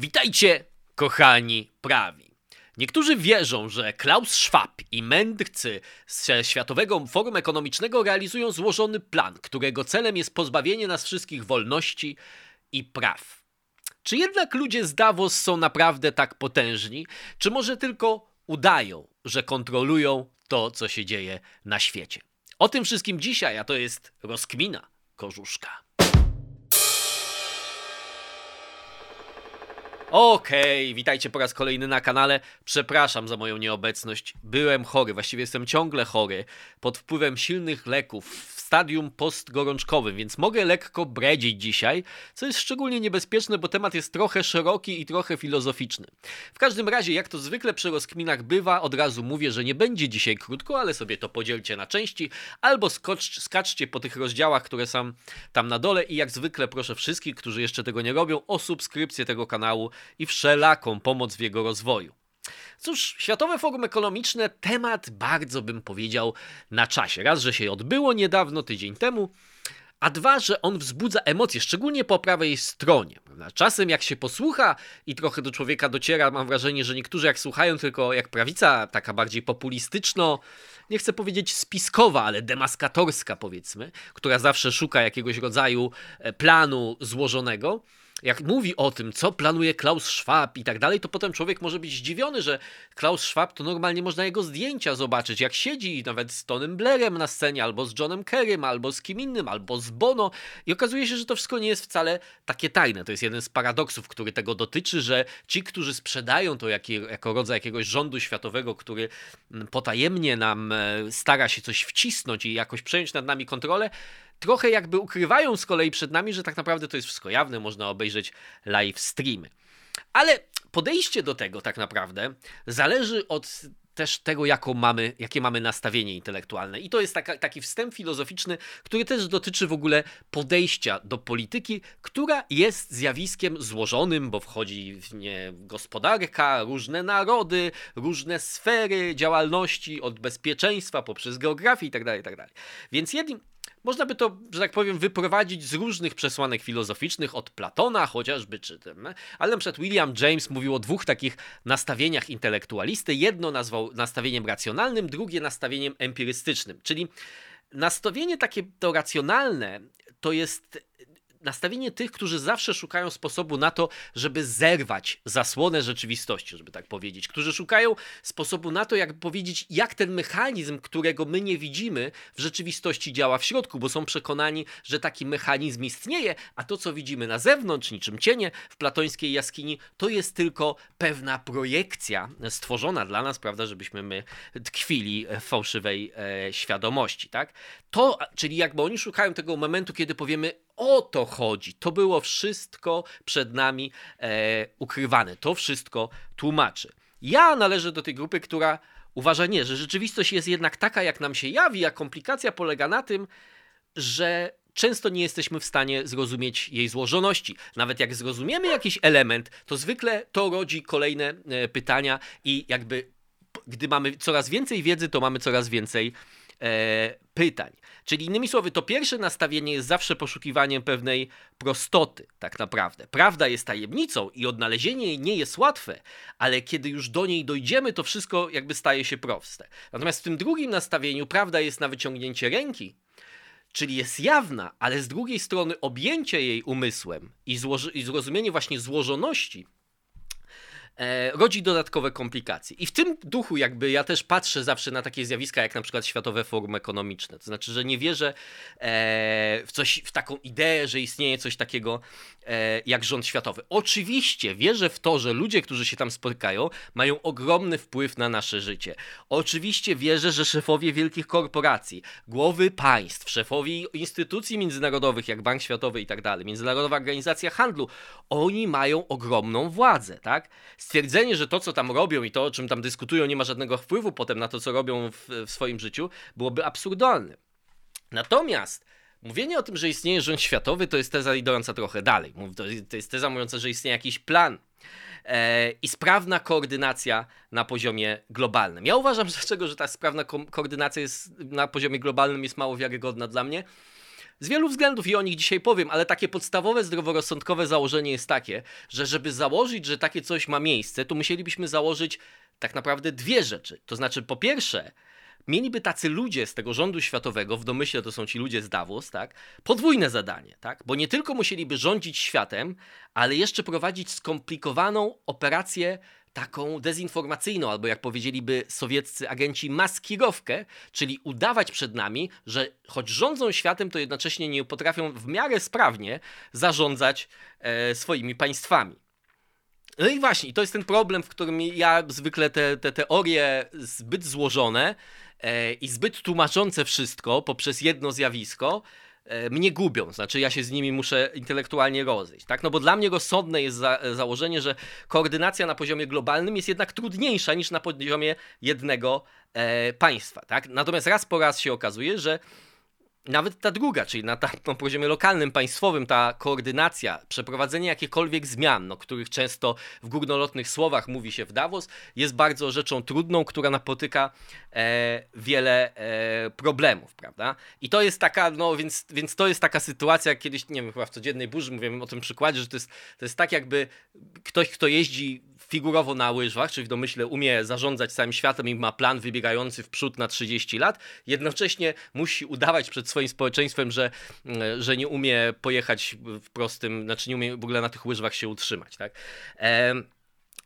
Witajcie, kochani prawi. Niektórzy wierzą, że Klaus Schwab i mędrcy z Światowego Forum Ekonomicznego realizują złożony plan, którego celem jest pozbawienie nas wszystkich wolności i praw. Czy jednak ludzie z Davos są naprawdę tak potężni, czy może tylko udają, że kontrolują to, co się dzieje na świecie? O tym wszystkim dzisiaj, a to jest rozkmina Korzuszka. Okej, okay, witajcie po raz kolejny na kanale. Przepraszam za moją nieobecność. Byłem chory, właściwie jestem ciągle chory, pod wpływem silnych leków stadium postgorączkowym, więc mogę lekko bredzić dzisiaj, co jest szczególnie niebezpieczne, bo temat jest trochę szeroki i trochę filozoficzny. W każdym razie, jak to zwykle przy rozkminach bywa, od razu mówię, że nie będzie dzisiaj krótko, ale sobie to podzielcie na części, albo skocz, skaczcie po tych rozdziałach, które są tam na dole i jak zwykle proszę wszystkich, którzy jeszcze tego nie robią, o subskrypcję tego kanału i wszelaką pomoc w jego rozwoju. Cóż, Światowe Forum Ekonomiczne temat bardzo bym powiedział na czasie. Raz, że się odbyło niedawno, tydzień temu, a dwa, że on wzbudza emocje, szczególnie po prawej stronie. Czasem jak się posłucha i trochę do człowieka dociera, mam wrażenie, że niektórzy jak słuchają tylko jak prawica, taka bardziej populistyczno, nie chcę powiedzieć spiskowa, ale demaskatorska powiedzmy, która zawsze szuka jakiegoś rodzaju e, planu złożonego, jak mówi o tym, co planuje Klaus Schwab i tak dalej, to potem człowiek może być zdziwiony, że Klaus Schwab to normalnie można jego zdjęcia zobaczyć, jak siedzi nawet z Tonym Blairem na scenie, albo z Johnem Kerrym, albo z kim innym, albo z Bono. I okazuje się, że to wszystko nie jest wcale takie tajne. To jest jeden z paradoksów, który tego dotyczy, że ci, którzy sprzedają to jak, jako rodzaj jakiegoś rządu światowego, który mm, potajemnie nam e, stara się coś wcisnąć i jakoś przejąć nad nami kontrolę, trochę jakby ukrywają z kolei przed nami, że tak naprawdę to jest wszystko jawne, można obejrzeć live streamy. Ale podejście do tego tak naprawdę zależy od też tego, jaką mamy, jakie mamy nastawienie intelektualne. I to jest taka, taki wstęp filozoficzny, który też dotyczy w ogóle podejścia do polityki, która jest zjawiskiem złożonym, bo wchodzi w nie gospodarka, różne narody, różne sfery działalności, od bezpieczeństwa poprzez geografię itd. Tak itd. Tak Więc jednym, można by to, że tak powiem, wyprowadzić z różnych przesłanek filozoficznych, od Platona chociażby, czy tym, ale na przykład William James mówił o dwóch takich nastawieniach intelektualisty. Jedno nazwał nastawieniem racjonalnym, drugie nastawieniem empirystycznym, czyli nastawienie takie to racjonalne to jest nastawienie tych, którzy zawsze szukają sposobu na to, żeby zerwać zasłonę rzeczywistości, żeby tak powiedzieć, którzy szukają sposobu na to, jak powiedzieć, jak ten mechanizm, którego my nie widzimy, w rzeczywistości działa w środku, bo są przekonani, że taki mechanizm istnieje, a to, co widzimy na zewnątrz, niczym cienie w platońskiej jaskini, to jest tylko pewna projekcja stworzona dla nas, prawda, żebyśmy my tkwili w fałszywej e, świadomości, tak? To, czyli jakby oni szukają tego momentu, kiedy powiemy, o to chodzi. To było wszystko przed nami e, ukrywane. To wszystko tłumaczy. Ja należę do tej grupy, która uważa nie, że rzeczywistość jest jednak taka, jak nam się jawi, a komplikacja polega na tym, że często nie jesteśmy w stanie zrozumieć jej złożoności. Nawet jak zrozumiemy jakiś element, to zwykle to rodzi kolejne e, pytania i jakby gdy mamy coraz więcej wiedzy, to mamy coraz więcej e, pytań. Czyli innymi słowy, to pierwsze nastawienie jest zawsze poszukiwaniem pewnej prostoty, tak naprawdę. Prawda jest tajemnicą i odnalezienie jej nie jest łatwe, ale kiedy już do niej dojdziemy, to wszystko jakby staje się proste. Natomiast w tym drugim nastawieniu prawda jest na wyciągnięcie ręki, czyli jest jawna, ale z drugiej strony objęcie jej umysłem i, i zrozumienie właśnie złożoności rodzi dodatkowe komplikacje. I w tym duchu jakby ja też patrzę zawsze na takie zjawiska jak na przykład Światowe Forum Ekonomiczne. To znaczy, że nie wierzę e, w coś, w taką ideę, że istnieje coś takiego e, jak rząd światowy. Oczywiście wierzę w to, że ludzie, którzy się tam spotykają, mają ogromny wpływ na nasze życie. Oczywiście wierzę, że szefowie wielkich korporacji, głowy państw, szefowie instytucji międzynarodowych jak Bank Światowy i tak dalej, Międzynarodowa Organizacja Handlu, oni mają ogromną władzę, tak? Stwierdzenie, że to, co tam robią i to, o czym tam dyskutują, nie ma żadnego wpływu potem na to, co robią w, w swoim życiu, byłoby absurdalne. Natomiast mówienie o tym, że istnieje rząd światowy, to jest teza idąca trochę dalej. To jest teza mówiąca, że istnieje jakiś plan e, i sprawna koordynacja na poziomie globalnym. Ja uważam, dlaczego, że ta sprawna ko koordynacja jest na poziomie globalnym jest mało wiarygodna dla mnie, Z wielu względów i o nich dzisiaj powiem, ale takie podstawowe zdroworozsądkowe założenie jest takie, że żeby założyć, że takie coś ma miejsce, to musielibyśmy założyć tak naprawdę dwie rzeczy. To znaczy, po pierwsze, mieliby tacy ludzie z tego rządu światowego, w domyśle to są ci ludzie z Davos, tak, podwójne zadanie, tak, bo nie tylko musieliby rządzić światem, ale jeszcze prowadzić skomplikowaną operację taką dezinformacyjną, albo jak powiedzieliby sowieccy agenci, maskirowkę, czyli udawać przed nami, że choć rządzą światem, to jednocześnie nie potrafią w miarę sprawnie zarządzać e, swoimi państwami. No i właśnie, to jest ten problem, w którym ja zwykle te, te teorie zbyt złożone e, i zbyt tłumaczące wszystko poprzez jedno zjawisko, mnie gubią, znaczy ja się z nimi muszę intelektualnie rozejść, tak? No bo dla mnie rozsądne jest za, założenie, że koordynacja na poziomie globalnym jest jednak trudniejsza niż na poziomie jednego e, państwa, tak? Natomiast raz po raz się okazuje, że nawet ta druga, czyli na, ta, na poziomie lokalnym, państwowym, ta koordynacja, przeprowadzenie jakichkolwiek zmian, no, których często w górnolotnych słowach mówi się w Davos, jest bardzo rzeczą trudną, która napotyka e, wiele e, problemów, prawda? I to jest taka, no więc, więc to jest taka sytuacja, kiedyś, nie wiem, chyba w codziennej burzy mówiłem o tym przykładzie, że to jest, to jest tak jakby ktoś, kto jeździ figurowo na łyżwach, czyli w domyśle umie zarządzać całym światem i ma plan wybiegający w przód na 30 lat, jednocześnie musi udawać przed swoim społeczeństwem, że, mm, że nie umie pojechać w prostym, znaczy nie umie w ogóle na tych łyżwach się utrzymać, tak? E,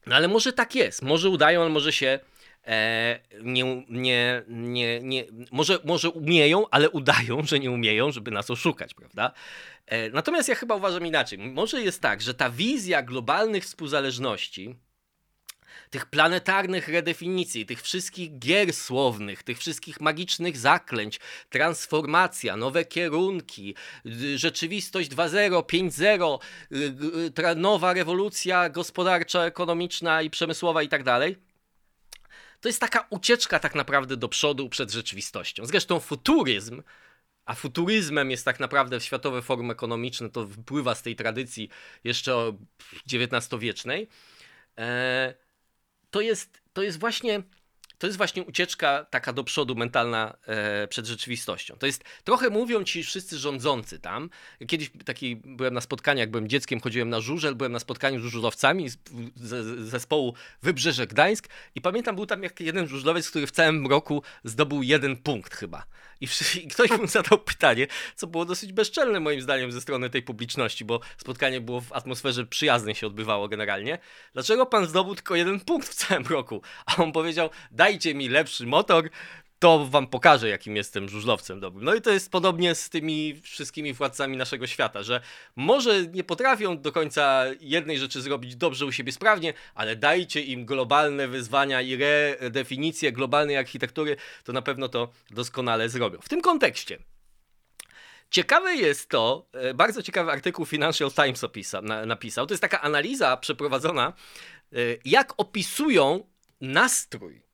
no ale może tak jest, może udają, ale może się e, nie, nie, nie, nie, może, może umieją, ale udają, że nie umieją, żeby nas oszukać, prawda? E, natomiast ja chyba uważam inaczej. Może jest tak, że ta wizja globalnych współzależności, tych planetarnych redefinicji, tych wszystkich gier słownych, tych wszystkich magicznych zaklęć, transformacja, nowe kierunki, rzeczywistość 2.0, 5.0, nowa rewolucja gospodarcza, ekonomiczna i przemysłowa i tak dalej. To jest taka ucieczka tak naprawdę do przodu przed rzeczywistością. Zresztą futuryzm, a futuryzmem jest tak naprawdę światowe forum ekonomiczne, to wypływa z tej tradycji jeszcze XIX-wiecznej. E, to jest, to jest właśnie to jest właśnie ucieczka taka do przodu mentalna e, przed rzeczywistością. To jest, trochę mówią ci wszyscy rządzący tam. Kiedyś taki byłem na spotkaniu, jak byłem dzieckiem, chodziłem na żużel, byłem na spotkaniu z żużlowcami z, z, zespołu Wybrzeże Gdańsk i pamiętam, był tam jak jeden żużlowiec, który w całym roku zdobył jeden punkt chyba. I, I ktoś mu zadał pytanie, co było dosyć bezczelne moim zdaniem ze strony tej publiczności, bo spotkanie było w atmosferze przyjaznej się odbywało generalnie. Dlaczego pan zdobył tylko jeden punkt w całym roku? A on powiedział, dajcie mi lepszy motor, to wam pokażę, jakim jestem żużlowcem dobrym. No i to jest podobnie z tymi wszystkimi władcami naszego świata, że może nie potrafią do końca jednej rzeczy zrobić dobrze u siebie sprawnie, ale dajcie im globalne wyzwania i redefinicję globalnej architektury, to na pewno to doskonale zrobią. W tym kontekście Ciekawe jest to, e, bardzo ciekawy artykuł Financial Times opisa, na, napisał. To jest taka analiza przeprowadzona, e, jak opisują nastrój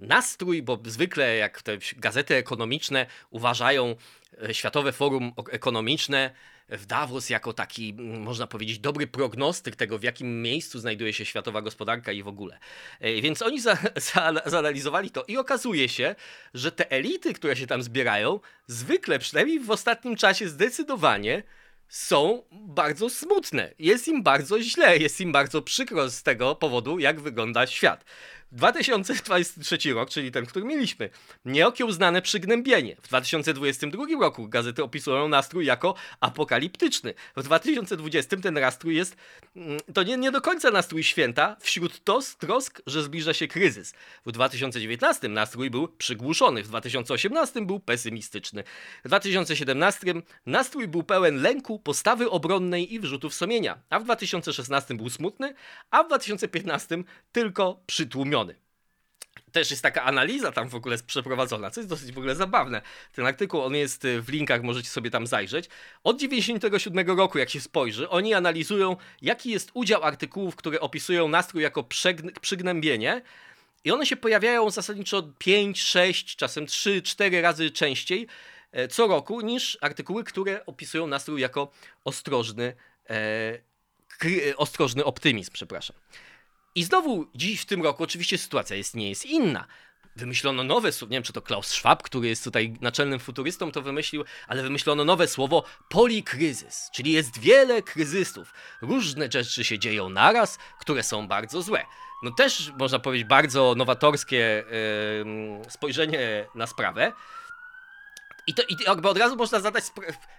nastrój, bo zwykle jak te gazety ekonomiczne uważają e, Światowe Forum Ekonomiczne w Davos jako taki, można powiedzieć, dobry prognostyk tego, w jakim miejscu znajduje się światowa gospodarka i w ogóle. E, więc oni za, za, zanalizowali to i okazuje się, że te elity, które się tam zbierają, zwykle, przynajmniej w ostatnim czasie, zdecydowanie są bardzo smutne. Jest im bardzo źle, jest im bardzo przykro z tego powodu, jak wygląda świat. 2023 rok, czyli ten, który mieliśmy, nieokiełznane przygnębienie. W 2022 roku gazety opisują nastrój jako apokaliptyczny. W 2020 ten nastrój jest, mm, to nie, nie do końca nastrój święta, wśród tos, trosk, że zbliża się kryzys. W 2019 nastrój był przygłuszony, w 2018 był pesymistyczny. W 2017 nastrój był pełen lęku, postawy obronnej i wrzutów sumienia, a w 2016 był smutny, a w 2015 tylko przytłumiony też jest taka analiza tam w ogóle przeprowadzona, co jest dosyć w ogóle zabawne. Ten artykuł, on jest y, w linkach, możecie sobie tam zajrzeć. Od 97 roku, jak się spojrzy, oni analizują, jaki jest udział artykułów, które opisują nastrój jako przygnębienie i one się pojawiają zasadniczo 5, 6, czasem 3, 4 razy częściej e, co roku niż artykuły, które opisują nastrój jako ostrożny, e, ostrożny optymizm, przepraszam. I znowu dziś w tym roku oczywiście sytuacja jest, nie jest inna. wymyślono nowe słowo, nie wiem czy to Klaus Schwab, który jest tutaj naczelnym futurystą, to wymyślił, ale wymyślono nowe słowo polikryzys, czyli jest wiele kryzysów. Różne rzeczy się dzieją naraz, które są bardzo złe. No też można powiedzieć bardzo nowatorskie yy, spojrzenie na sprawę. I to i jakby od razu można zadać,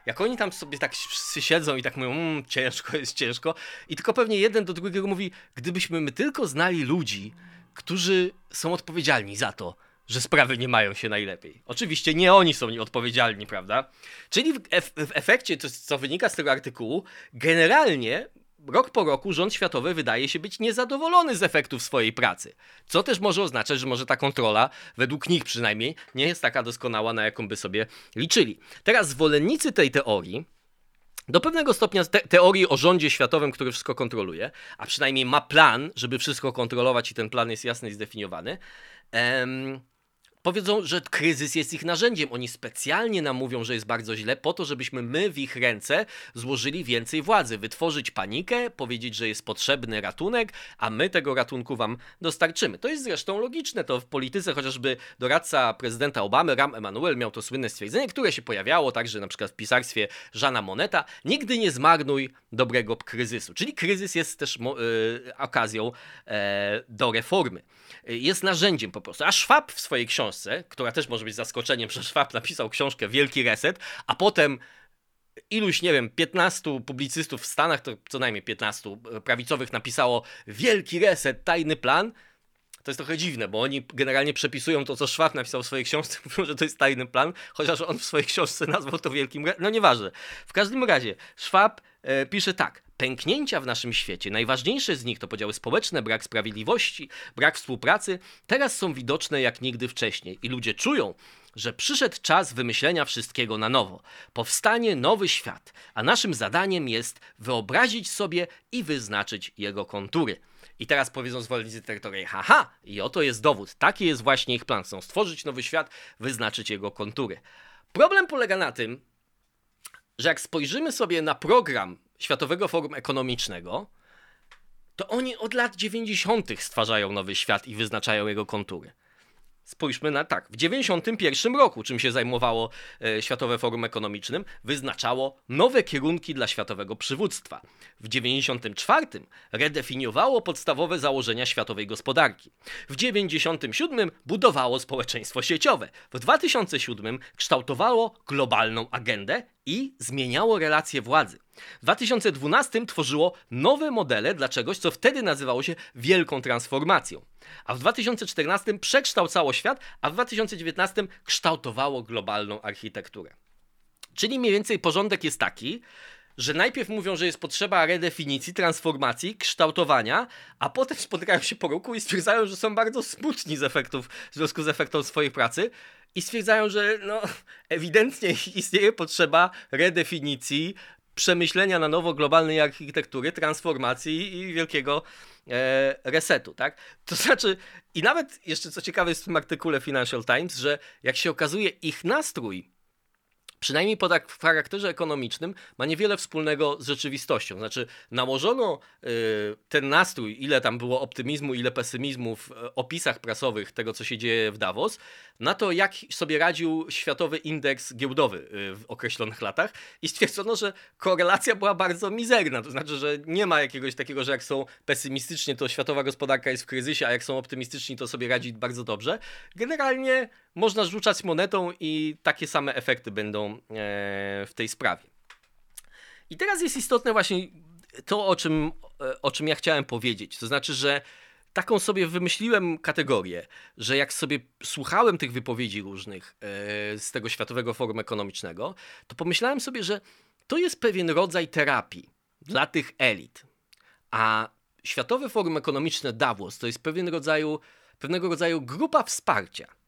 jak oni tam sobie tak siedzą i tak mówią, mmm, ciężko jest ciężko, i tylko pewnie jeden do drugiego mówi, gdybyśmy my tylko znali ludzi, którzy są odpowiedzialni za to, że sprawy nie mają się najlepiej. Oczywiście nie oni są nieodpowiedzialni, prawda? Czyli w, ef w efekcie, to, co wynika z tego artykułu, generalnie rok po roku rząd światowy wydaje się być niezadowolony z efektów swojej pracy. Co też może oznaczać, że może ta kontrola, według nich przynajmniej, nie jest taka doskonała, na jaką by sobie liczyli. Teraz zwolennicy tej teorii, do pewnego stopnia te teorii o rządzie światowym, który wszystko kontroluje, a przynajmniej ma plan, żeby wszystko kontrolować i ten plan jest jasny i zdefiniowany, em, powiedzą, że kryzys jest ich narzędziem. Oni specjalnie nam mówią, że jest bardzo źle, po to, żebyśmy my w ich ręce złożyli więcej władzy, wytworzyć panikę, powiedzieć, że jest potrzebny ratunek, a my tego ratunku wam dostarczymy. To jest zresztą logiczne. To w polityce chociażby doradca prezydenta Obamy, Ram Emanuel, miał to słynne stwierdzenie, które się pojawiało także na przykład w pisarstwie Żana Moneta. Nigdy nie zmarnuj dobrego kryzysu. Czyli kryzys jest też yy, okazją yy, do reformy. Yy, jest narzędziem po prostu. A Schwab w swojej książce która też może być zaskoczeniem, że Schwab napisał książkę Wielki Reset, a potem iluś, nie wiem, 15 publicystów w Stanach, to co najmniej 15 e, prawicowych napisało Wielki Reset, tajny plan. To jest trochę dziwne, bo oni generalnie przepisują to, co Schwab napisał w swojej książce, mówią, że to jest tajny plan, chociaż on w swojej książce nazwał to wielkim. No nieważne. W każdym razie, Schwab e, pisze tak pęknięcia w naszym świecie, najważniejsze z nich to podziały społeczne, brak sprawiedliwości, brak współpracy, teraz są widoczne jak nigdy wcześniej i ludzie czują, że przyszedł czas wymyślenia wszystkiego na nowo. Powstanie nowy świat, a naszym zadaniem jest wyobrazić sobie i wyznaczyć jego kontury. I teraz powiedzą zwolennicy terytorii, haha, i oto jest dowód. Taki jest właśnie ich plan. Chcą stworzyć nowy świat, wyznaczyć jego kontury. Problem polega na tym, że jak spojrzymy sobie na program Światowego Forum Ekonomicznego, to oni od lat 90. stwarzają nowy świat i wyznaczają jego kontury. Spójrzmy na tak. W 1991 roku, czym się zajmowało e, Światowe Forum Ekonomicznym, wyznaczało nowe kierunki dla światowego przywództwa. W 1994 redefiniowało podstawowe założenia światowej gospodarki. W 1997 budowało społeczeństwo sieciowe. W 2007 kształtowało globalną agendę i zmieniało relacje władzy. W 2012 tworzyło nowe modele dla czegoś, co wtedy nazywało się wielką transformacją. A w 2014 przekształcało świat, a w 2019 kształtowało globalną architekturę. Czyli mniej więcej porządek jest taki, że najpierw mówią, że jest potrzeba redefinicji, transformacji, kształtowania, a potem spotykają się po roku i stwierdzają, że są bardzo smutni z efektów, w związku z efektem swojej pracy i stwierdzają, że no, ewidentnie istnieje potrzeba redefinicji, przemyślenia na nowo globalnej architektury, transformacji i wielkiego resetu, tak? To znaczy, i nawet jeszcze co ciekawe jest w tym artykule Financial Times, że jak się okazuje, ich nastrój przynajmniej po tak charakterze ekonomicznym, ma niewiele wspólnego z rzeczywistością. Znaczy, nałożono y, ten nastrój, ile tam było optymizmu, ile pesymizmu w y, opisach prasowych tego, co się dzieje w Davos, na to, jak sobie radził Światowy Indeks Giełdowy y, w określonych latach i stwierdzono, że korelacja była bardzo mizerna. To znaczy, że nie ma jakiegoś takiego, że jak są pesymistycznie, to światowa gospodarka jest w kryzysie, a jak są optymistyczni, to sobie radzi bardzo dobrze. Generalnie można rzucać monetą i takie same efekty będą e, w tej sprawie. I teraz jest istotne właśnie to, o czym, e, o czym ja chciałem powiedzieć. To znaczy, że taką sobie wymyśliłem kategorię, że jak sobie słuchałem tych wypowiedzi różnych e, z tego Światowego Forum Ekonomicznego, to pomyślałem sobie, że to jest pewien rodzaj terapii dla tych elit. A Światowe Forum Ekonomiczne Davos to jest pewien rodzaju, pewnego rodzaju grupa wsparcia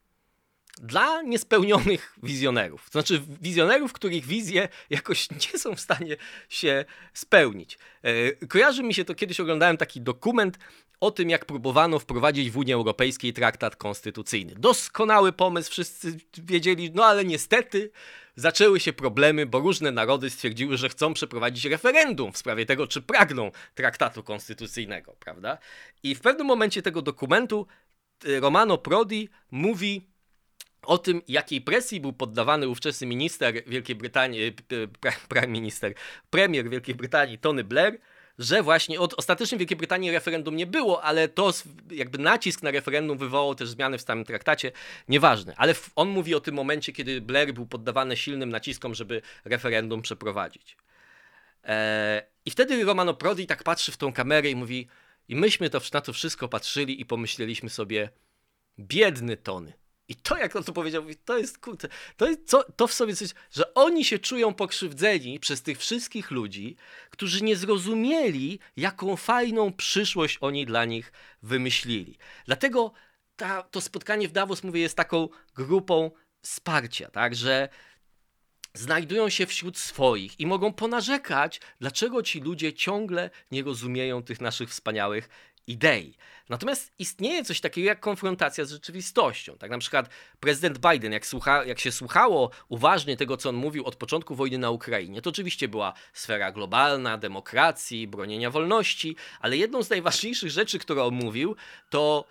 dla niespełnionych wizjonerów. To znaczy wizjonerów, których wizje jakoś nie są w stanie się spełnić. E, kojarzy mi się to, kiedyś oglądałem taki dokument o tym, jak próbowano wprowadzić w Unii Europejskiej traktat konstytucyjny. Doskonały pomysł, wszyscy wiedzieli, no ale niestety zaczęły się problemy, bo różne narody stwierdziły, że chcą przeprowadzić referendum w sprawie tego, czy pragną traktatu konstytucyjnego, prawda? I w pewnym momencie tego dokumentu Romano Prodi mówi o tym, jakiej presji był poddawany ówczesny minister Wielkiej Brytanii, prime minister, premier Wielkiej Brytanii Tony Blair, że właśnie od ostatecznie Wielkiej Brytanii referendum nie było, ale to jakby nacisk na referendum wywołał też zmiany w samym traktacie, nieważne. Ale on mówi o tym momencie, kiedy Blair był poddawany silnym naciskom, żeby referendum przeprowadzić. Eee, I wtedy Romano Prodi tak patrzy w tą kamerę i mówi, i myśmy to, na to wszystko patrzyli i pomyśleliśmy sobie, biedny Tony. I to, jak on to powiedział, to jest kurde, to, jest, to w sobie coś, że oni się czują pokrzywdzeni przez tych wszystkich ludzi, którzy nie zrozumieli, jaką fajną przyszłość oni dla nich wymyślili. Dlatego ta, to spotkanie w Davos, mówię, jest taką grupą wsparcia, tak, że znajdują się wśród swoich i mogą ponarzekać, dlaczego ci ludzie ciągle nie rozumieją tych naszych wspaniałych idei. Natomiast istnieje coś takiego jak konfrontacja z rzeczywistością. Tak na przykład prezydent Biden, jak, słucha, jak się słuchało uważnie tego, co on mówił od początku wojny na Ukrainie, to oczywiście była sfera globalna, demokracji, bronienia wolności, ale jedną z najważniejszych rzeczy, które on mówił, to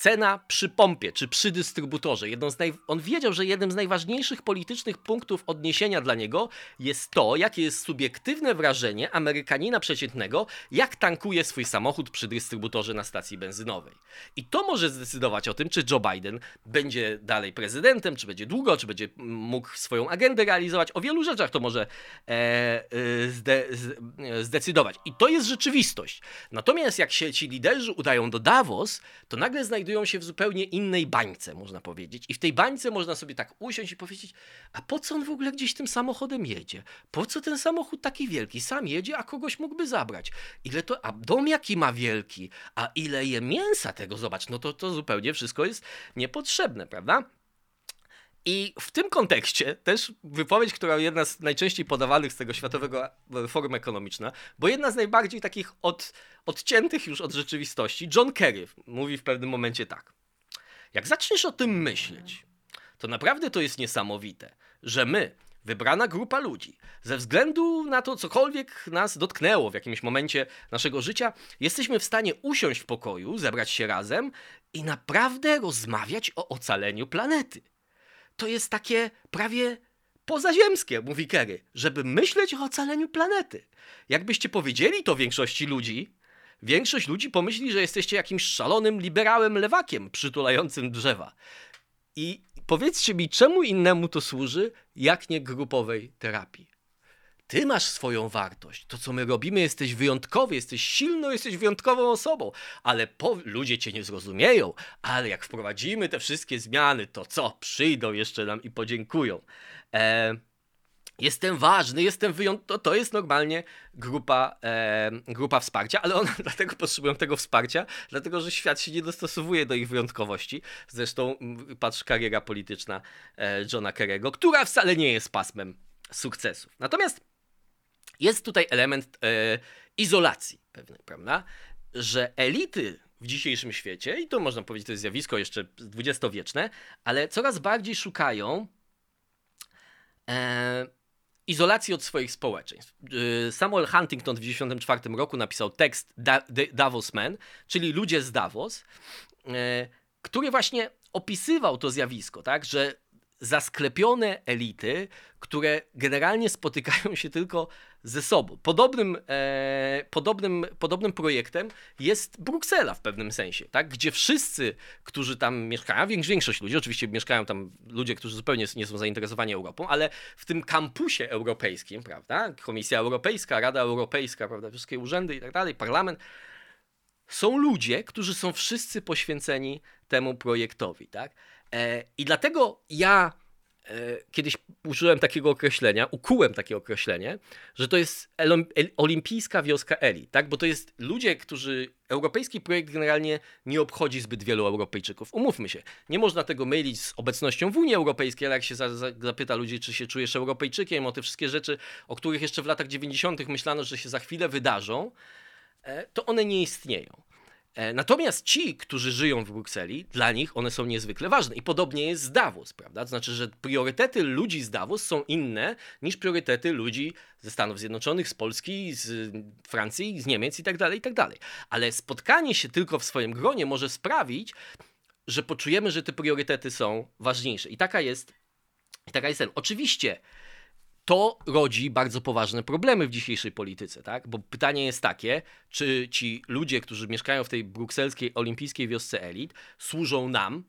cena przy pompie czy przy dystrybutorze. Jedną z naj... On wiedział, że jednym z najważniejszych politycznych punktów odniesienia dla niego jest to, jakie jest subiektywne wrażenie Amerykanina przeciętnego, jak tankuje swój samochód przy dystrybutorze na stacji benzynowej. I to może zdecydować o tym, czy Joe Biden będzie dalej prezydentem, czy będzie długo, czy będzie mógł swoją agendę realizować. O wielu rzeczach to może e, e zde, zdecydować. I to jest rzeczywistość. Natomiast jak się ci liderzy udają do Davos, to nagle znajdują znajdują się w zupełnie innej bańce, można powiedzieć. I w tej bańce można sobie tak usiąść i powiedzieć, a po co on w ogóle gdzieś tym samochodem jedzie? Po co ten samochód taki wielki? Sam jedzie, a kogoś mógłby zabrać. Ile to, a dom jaki ma wielki? A ile je mięsa tego? Zobacz, no to, to zupełnie wszystko jest niepotrzebne, prawda? I w tym kontekście też wypowiedź, która jedna z najczęściej podawanych z tego Światowego Forum Ekonomiczna, bo jedna z najbardziej takich od, odciętych już od rzeczywistości, John Kerry mówi w pewnym momencie tak. Jak zaczniesz o tym myśleć, to naprawdę to jest niesamowite, że my, wybrana grupa ludzi, ze względu na to, cokolwiek nas dotknęło w jakimś momencie naszego życia, jesteśmy w stanie usiąść w pokoju, zebrać się razem i naprawdę rozmawiać o ocaleniu planety to jest takie prawie pozaziemskie, mówi Kerry, żeby myśleć o ocaleniu planety. Jakbyście powiedzieli to większości ludzi, większość ludzi pomyśli, że jesteście jakimś szalonym liberałem lewakiem przytulającym drzewa. I powiedzcie mi, czemu innemu to służy, jak nie grupowej terapii? Ty masz swoją wartość. To, co my robimy, jesteś wyjątkowy, jesteś silną, jesteś wyjątkową osobą, ale po... ludzie cię nie zrozumieją. Ale jak wprowadzimy te wszystkie zmiany, to co? Przyjdą jeszcze nam i podziękują. E... Jestem ważny, jestem wyjątkowy. To, jest normalnie grupa, e, grupa wsparcia, ale one dlatego potrzebują tego wsparcia, dlatego że świat się nie dostosowuje do ich wyjątkowości. Zresztą patrz kariera polityczna e, Johna Kerry'ego, która wcale nie jest pasmem sukcesów. Natomiast jest tutaj element e, izolacji pewnej, prawda? Że elity w dzisiejszym świecie, i to można powiedzieć, to jest zjawisko jeszcze dwudziestowieczne, ale coraz bardziej szukają e, izolacji od swoich społeczeństw. E, Samuel Huntington w 1994 roku napisał tekst da, Davos Men, czyli Ludzie z Davos, e, który właśnie opisywał to zjawisko, tak, że zasklepione elity, które generalnie spotykają się tylko ze sobą. Podobnym, e, podobnym, podobnym projektem jest Bruksela w pewnym sensie, tak? gdzie wszyscy, którzy tam mieszkają, większość ludzi, oczywiście mieszkają tam ludzie, którzy zupełnie nie są zainteresowani Europą, ale w tym kampusie europejskim, prawda? Komisja Europejska, Rada Europejska, prawda? wszystkie urzędy i tak dalej, parlament, są ludzie, którzy są wszyscy poświęceni temu projektowi. Tak? E, I dlatego ja e, kiedyś użyłem takiego określenia, ukułem takie określenie, że to jest olimpijska wioska Eli, tak? Bo to jest ludzie, którzy europejski projekt generalnie nie obchodzi zbyt wielu Europejczyków. Umówmy się, nie można tego mylić z obecnością w Unii Europejskiej, ale jak się za, za, zapyta ludzi, czy się czujesz Europejczykiem, o te wszystkie rzeczy, o których jeszcze w latach 90. myślano, że się za chwilę wydarzą, e, to one nie istnieją. E, natomiast ci, którzy żyją w Brukseli, dla nich one są niezwykle ważne. I podobnie jest z Davos, prawda? To znaczy, że priorytety ludzi z Davos są inne niż priorytety ludzi ze Stanów Zjednoczonych, z Polski, z Francji, z Niemiec i tak dalej, i tak. Ale spotkanie się tylko w swoim gronie może sprawić, że poczujemy, że te priorytety są ważniejsze. I taka jest, i taka jest ten. Oczywiście to rodzi bardzo poważne problemy w dzisiejszej polityce, tak? Bo pytanie jest takie, czy ci ludzie, którzy mieszkają w tej brukselskiej olimpijskiej wiosce elit, służą nam,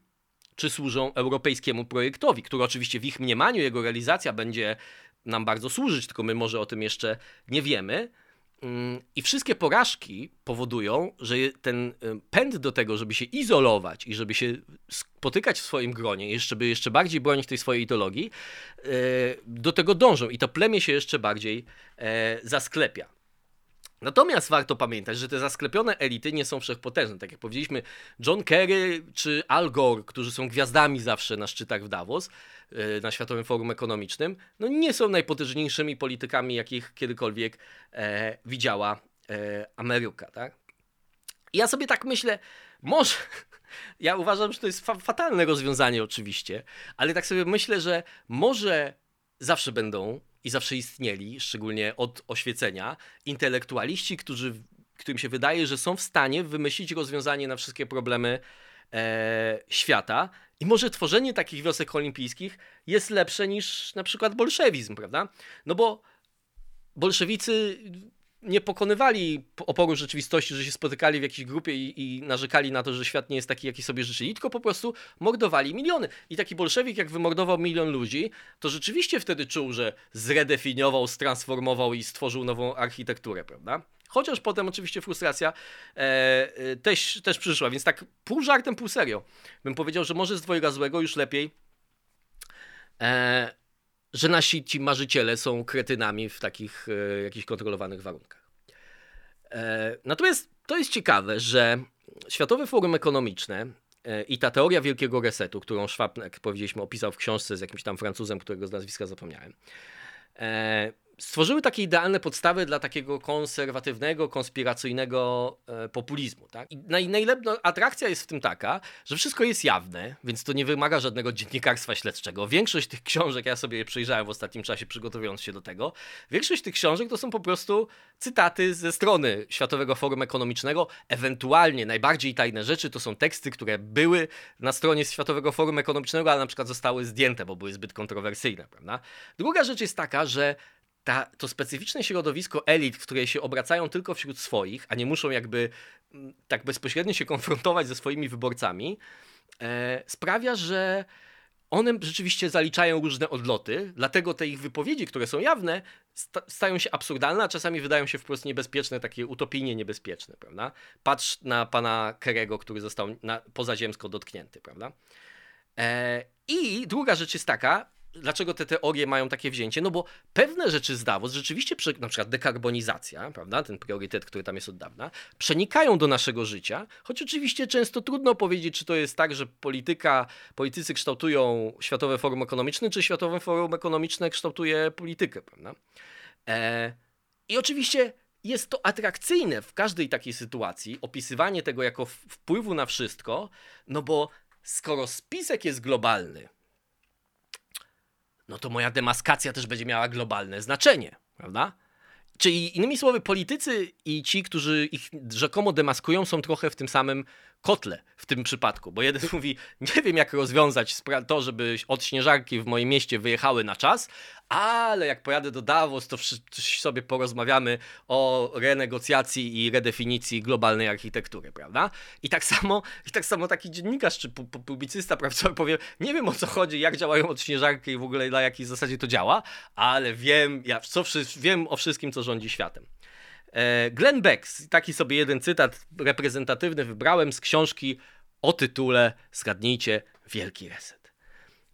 czy służą europejskiemu projektowi, który oczywiście w ich mniemaniu, jego realizacja będzie nam bardzo służyć, tylko my może o tym jeszcze nie wiemy. Mm, I wszystkie porażki powodują, że ten y, pęd do tego, żeby się izolować i żeby się spotykać w swoim gronie, żeby jeszcze bardziej bronić tej swojej ideologii, y, do tego dążą i to plemię się jeszcze bardziej e, zasklepia. Natomiast warto pamiętać, że te zasklepione elity nie są wszechpotężne. Tak jak powiedzieliśmy, John Kerry czy Al Gore, którzy są gwiazdami zawsze na szczytach w Davos, e, na Światowym Forum Ekonomicznym, no nie są najpotężniejszymi politykami, jakich kiedykolwiek e, widziała e, Ameryka. Tak? I ja sobie tak myślę, może. Ja uważam, że to jest fa fatalne rozwiązanie, oczywiście, ale tak sobie myślę, że może zawsze będą i zawsze istnieli, szczególnie od oświecenia, intelektualiści, którzy, którym się wydaje, że są w stanie wymyślić rozwiązanie na wszystkie problemy e, świata. I może tworzenie takich wiosek olimpijskich jest lepsze niż na przykład bolszewizm, prawda? No bo bolszewicy nie pokonywali oporu rzeczywistości, że się spotykali w jakiejś grupie i, i, narzekali na to, że świat nie jest taki, jaki sobie życzyli, tylko po prostu mordowali miliony. I taki bolszewik, jak wymordował milion ludzi, to rzeczywiście wtedy czuł, że zredefiniował, stransformował i stworzył nową architekturę, prawda? Chociaż potem oczywiście frustracja e, e, też, też przyszła, więc tak pół żartem, pół serio bym powiedział, że może z dwojga złego już lepiej e, że nasi ci marzyciele są kretynami w takich e, jakichś kontrolowanych warunkach. E, natomiast to jest ciekawe, że Światowe Forum Ekonomiczne e, i ta teoria wielkiego resetu, którą Schwab, jak powiedzieliśmy, opisał w książce z jakimś tam Francuzem, którego z nazwiska zapomniałem, e, stworzyły takie idealne podstawy dla takiego konserwatywnego, konspiracyjnego e, populizmu. Tak? I naj, najlepsza atrakcja jest w tym taka, że wszystko jest jawne, więc to nie wymaga żadnego dziennikarstwa śledczego. Większość tych książek, ja sobie je przejrzałem w ostatnim czasie, przygotowując się do tego, większość tych książek to są po prostu cytaty ze strony Światowego Forum Ekonomicznego, ewentualnie najbardziej tajne rzeczy to są teksty, które były na stronie Światowego Forum Ekonomicznego, ale na przykład zostały zdjęte, bo były zbyt kontrowersyjne. Prawda? Druga rzecz jest taka, że ta, to specyficzne środowisko elit, w które się obracają tylko wśród swoich, a nie muszą jakby mm, tak bezpośrednio się konfrontować ze swoimi wyborcami, e, sprawia, że one rzeczywiście zaliczają różne odloty, dlatego te ich wypowiedzi, które są jawne, sta stają się absurdalne, a czasami wydają się wprost niebezpieczne, takie utopijnie niebezpieczne, prawda? Patrz na pana Kerego, który został pozaziemsko dotknięty, prawda? E, I druga rzecz jest taka, dlaczego te teorie mają takie wzięcie? No bo pewne rzeczy z Davos rzeczywiście, na przykład dekarbonizacja, prawda, ten priorytet, który tam jest od dawna, przenikają do naszego życia, choć oczywiście często trudno powiedzieć, czy to jest tak, że polityka, politycy kształtują Światowe Forum Ekonomiczne, czy Światowe Forum Ekonomiczne kształtuje politykę, prawda? E, I oczywiście jest to atrakcyjne w każdej takiej sytuacji, opisywanie tego jako wpływu na wszystko, no bo skoro spisek jest globalny, no to moja demaskacja też będzie miała globalne znaczenie, prawda? Czyli innymi słowy, politycy i ci, którzy ich rzekomo demaskują, są trochę w tym samym kotle w tym przypadku, bo jeden mówi, nie wiem jak rozwiązać to, żeby od śnieżarki w moim mieście wyjechały na czas, ale jak pojadę do Davos, to sobie porozmawiamy o renegocjacji i redefinicji globalnej architektury, prawda? I tak samo, i tak samo taki dziennikarz czy publicysta, profesor powie, nie wiem o co chodzi, jak działają odśnieżarki i w ogóle na jakiej zasadzie to działa, ale wiem, ja co, wiem o wszystkim, co rządzi światem. E, Glenn Beck, taki sobie jeden cytat reprezentatywny wybrałem z książki o tytule, zgadnijcie, Wielki Reset.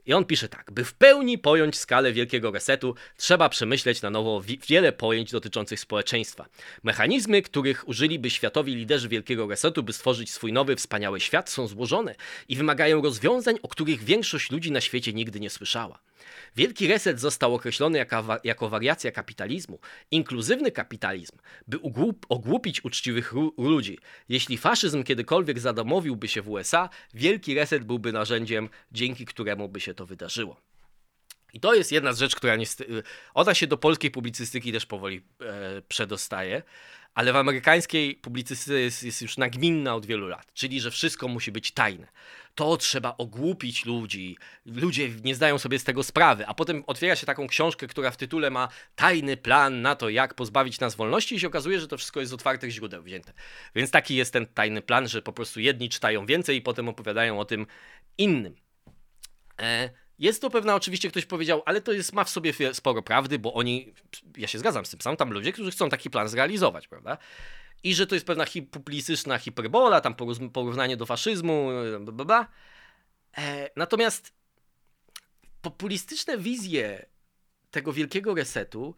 I on pisze tak: by w pełni pojąć skalę wielkiego resetu, trzeba przemyśleć na nowo wiele pojęć dotyczących społeczeństwa. Mechanizmy, których użyliby światowi liderzy wielkiego resetu, by stworzyć swój nowy, wspaniały świat, są złożone i wymagają rozwiązań, o których większość ludzi na świecie nigdy nie słyszała. Wielki reset został określony jako, jako wariacja kapitalizmu, inkluzywny kapitalizm, by ugłup, ogłupić uczciwych ludzi. Jeśli faszyzm kiedykolwiek zadomowiłby się w USA, wielki reset byłby narzędziem, dzięki któremu by się to wydarzyło. I to jest jedna z rzeczy, która niestety, ona się do polskiej publicystyki też powoli e, przedostaje, ale w amerykańskiej publicystyce jest, jest już nagminna od wielu lat, czyli że wszystko musi być tajne. To trzeba ogłupić ludzi. Ludzie nie zdają sobie z tego sprawy, a potem otwiera się taką książkę, która w tytule ma tajny plan na to, jak pozbawić nas wolności, i się okazuje, że to wszystko jest z otwartych źródeł wzięte. Więc taki jest ten tajny plan, że po prostu jedni czytają więcej i potem opowiadają o tym innym. E jest to pewna, oczywiście ktoś powiedział, ale to jest, ma w sobie sporo prawdy, bo oni, ja się zgadzam z tym, są tam ludzie, którzy chcą taki plan zrealizować, prawda? I że to jest pewna hi publicystyczna hiperbola, tam porównanie do faszyzmu, bla, bla. E, natomiast populistyczne wizje tego wielkiego resetu